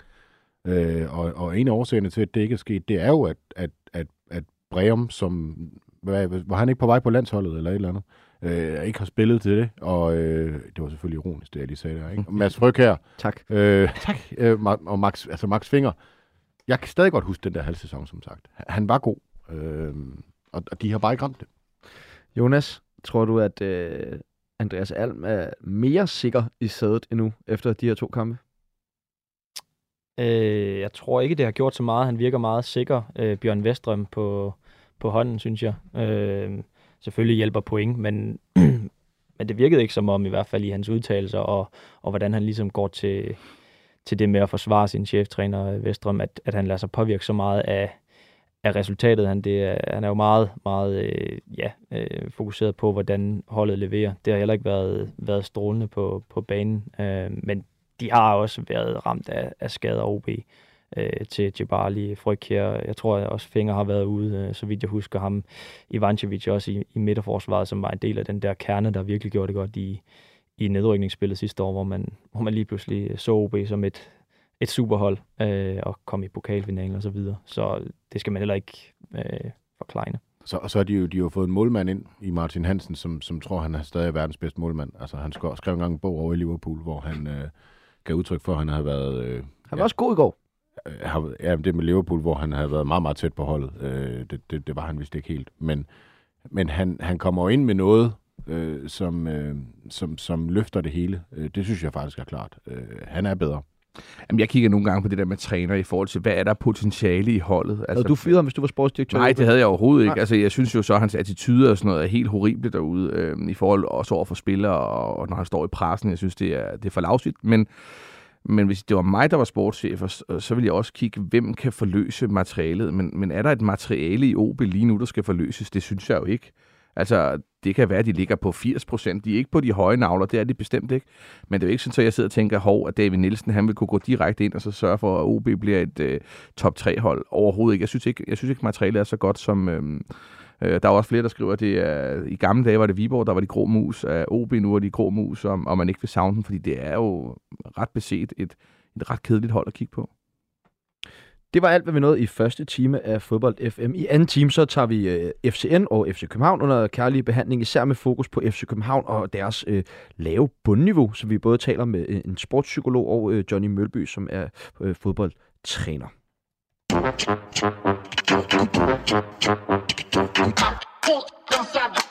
Øh, og, og en af årsagerne til, at det ikke er sket, det er jo, at, at, at, at Breum, som hvad, var han ikke på vej på landsholdet eller et eller andet, øh, ikke har spillet til det, og øh, det var selvfølgelig ironisk, det jeg lige sagde der, ikke? Mads Fryg her. tak. Øh, tak. Øh, og Max, altså Max Finger. Jeg kan stadig godt huske den der halvsæson, som sagt. Han var god, øh, og, og de har bare ikke ramt det. Jonas, tror du, at øh, Andreas Alm er mere sikker i sædet endnu efter de her to kampe? Øh, jeg tror ikke, det har gjort så meget. Han virker meget sikker, øh, Bjørn Vestrøm, på, på hånden, synes jeg. Øh, selvfølgelig hjælper point, men, men det virkede ikke som om, i hvert fald i hans udtalelser, og, og hvordan han ligesom går til, til det med at forsvare sin cheftræner øh, Vestrøm, at, at han lader sig påvirke så meget af, af resultatet. Han, det er, han er jo meget, meget øh, ja, øh, fokuseret på, hvordan holdet leverer. Det har heller ikke været, været strålende på, på banen, øh, men de har også været ramt af, af skader OB øh, til Jabali, Fryg her. Jeg tror at også Finger har været ude, øh, så vidt jeg husker ham. Ivancevic også i, i midterforsvaret, som var en del af den der kerne, der virkelig gjorde det godt i, i nedrykningsspillet sidste år, hvor man, hvor man lige pludselig så OB som et, et superhold øh, og kom i pokalfinalen og så videre. Så det skal man heller ikke øh, forklejne. Så, og så har de jo, de har jo fået en målmand ind i Martin Hansen, som, som tror, han er stadig verdens bedste målmand. Altså, han skrev, engang en bog over i Liverpool, hvor han øh, gav udtryk for, at han havde været... Øh, Han var ja, også god i går. Øh, har, ja, det med Liverpool, hvor han havde været meget, meget tæt på holdet. Øh, det, det, det var han vist ikke helt. Men, men han, han kommer ind med noget, øh, som, øh, som, som løfter det hele. Øh, det synes jeg faktisk er klart. Øh, han er bedre. Jamen, jeg kigger nogle gange på det der med træner i forhold til, hvad er der potentiale i holdet? Altså, havde du fyret ham, hvis du var sportsdirektør? Nej, det havde jeg overhovedet ikke. Nej. Altså, jeg synes jo så, at hans attitude og sådan noget er helt horrible derude, øh, i forhold også over for spillere, og, og når han står i pressen. Jeg synes, det er, det er for lavsigt. Men, men hvis det var mig, der var sportschef, så, ville jeg også kigge, hvem kan forløse materialet. Men, men er der et materiale i OB lige nu, der skal forløses? Det synes jeg jo ikke. Altså, det kan være, at de ligger på 80 procent. De er ikke på de høje navler, det er de bestemt ikke. Men det er jo ikke sådan, at jeg sidder og tænker, hov, at David Nielsen han vil kunne gå direkte ind og så sørge for, at OB bliver et øh, top 3-hold. Overhovedet ikke. Jeg synes ikke, jeg synes ikke materialet er så godt som... Øh, øh, der er også flere, der skriver, at det er, i gamle dage var det Viborg, der var de grå mus. Af OB nu er de grå mus, og, og man ikke vil savne dem, fordi det er jo ret beset et, et ret kedeligt hold at kigge på. Det var alt, hvad vi nåede i første time af Fodbold FM. I anden time så tager vi øh, FCN og FC København under kærlig behandling, især med fokus på FC København og deres øh, lave bundniveau, så vi både taler med øh, en sportspsykolog og øh, Johnny Mølby, som er øh, fodboldtræner. Put them seven.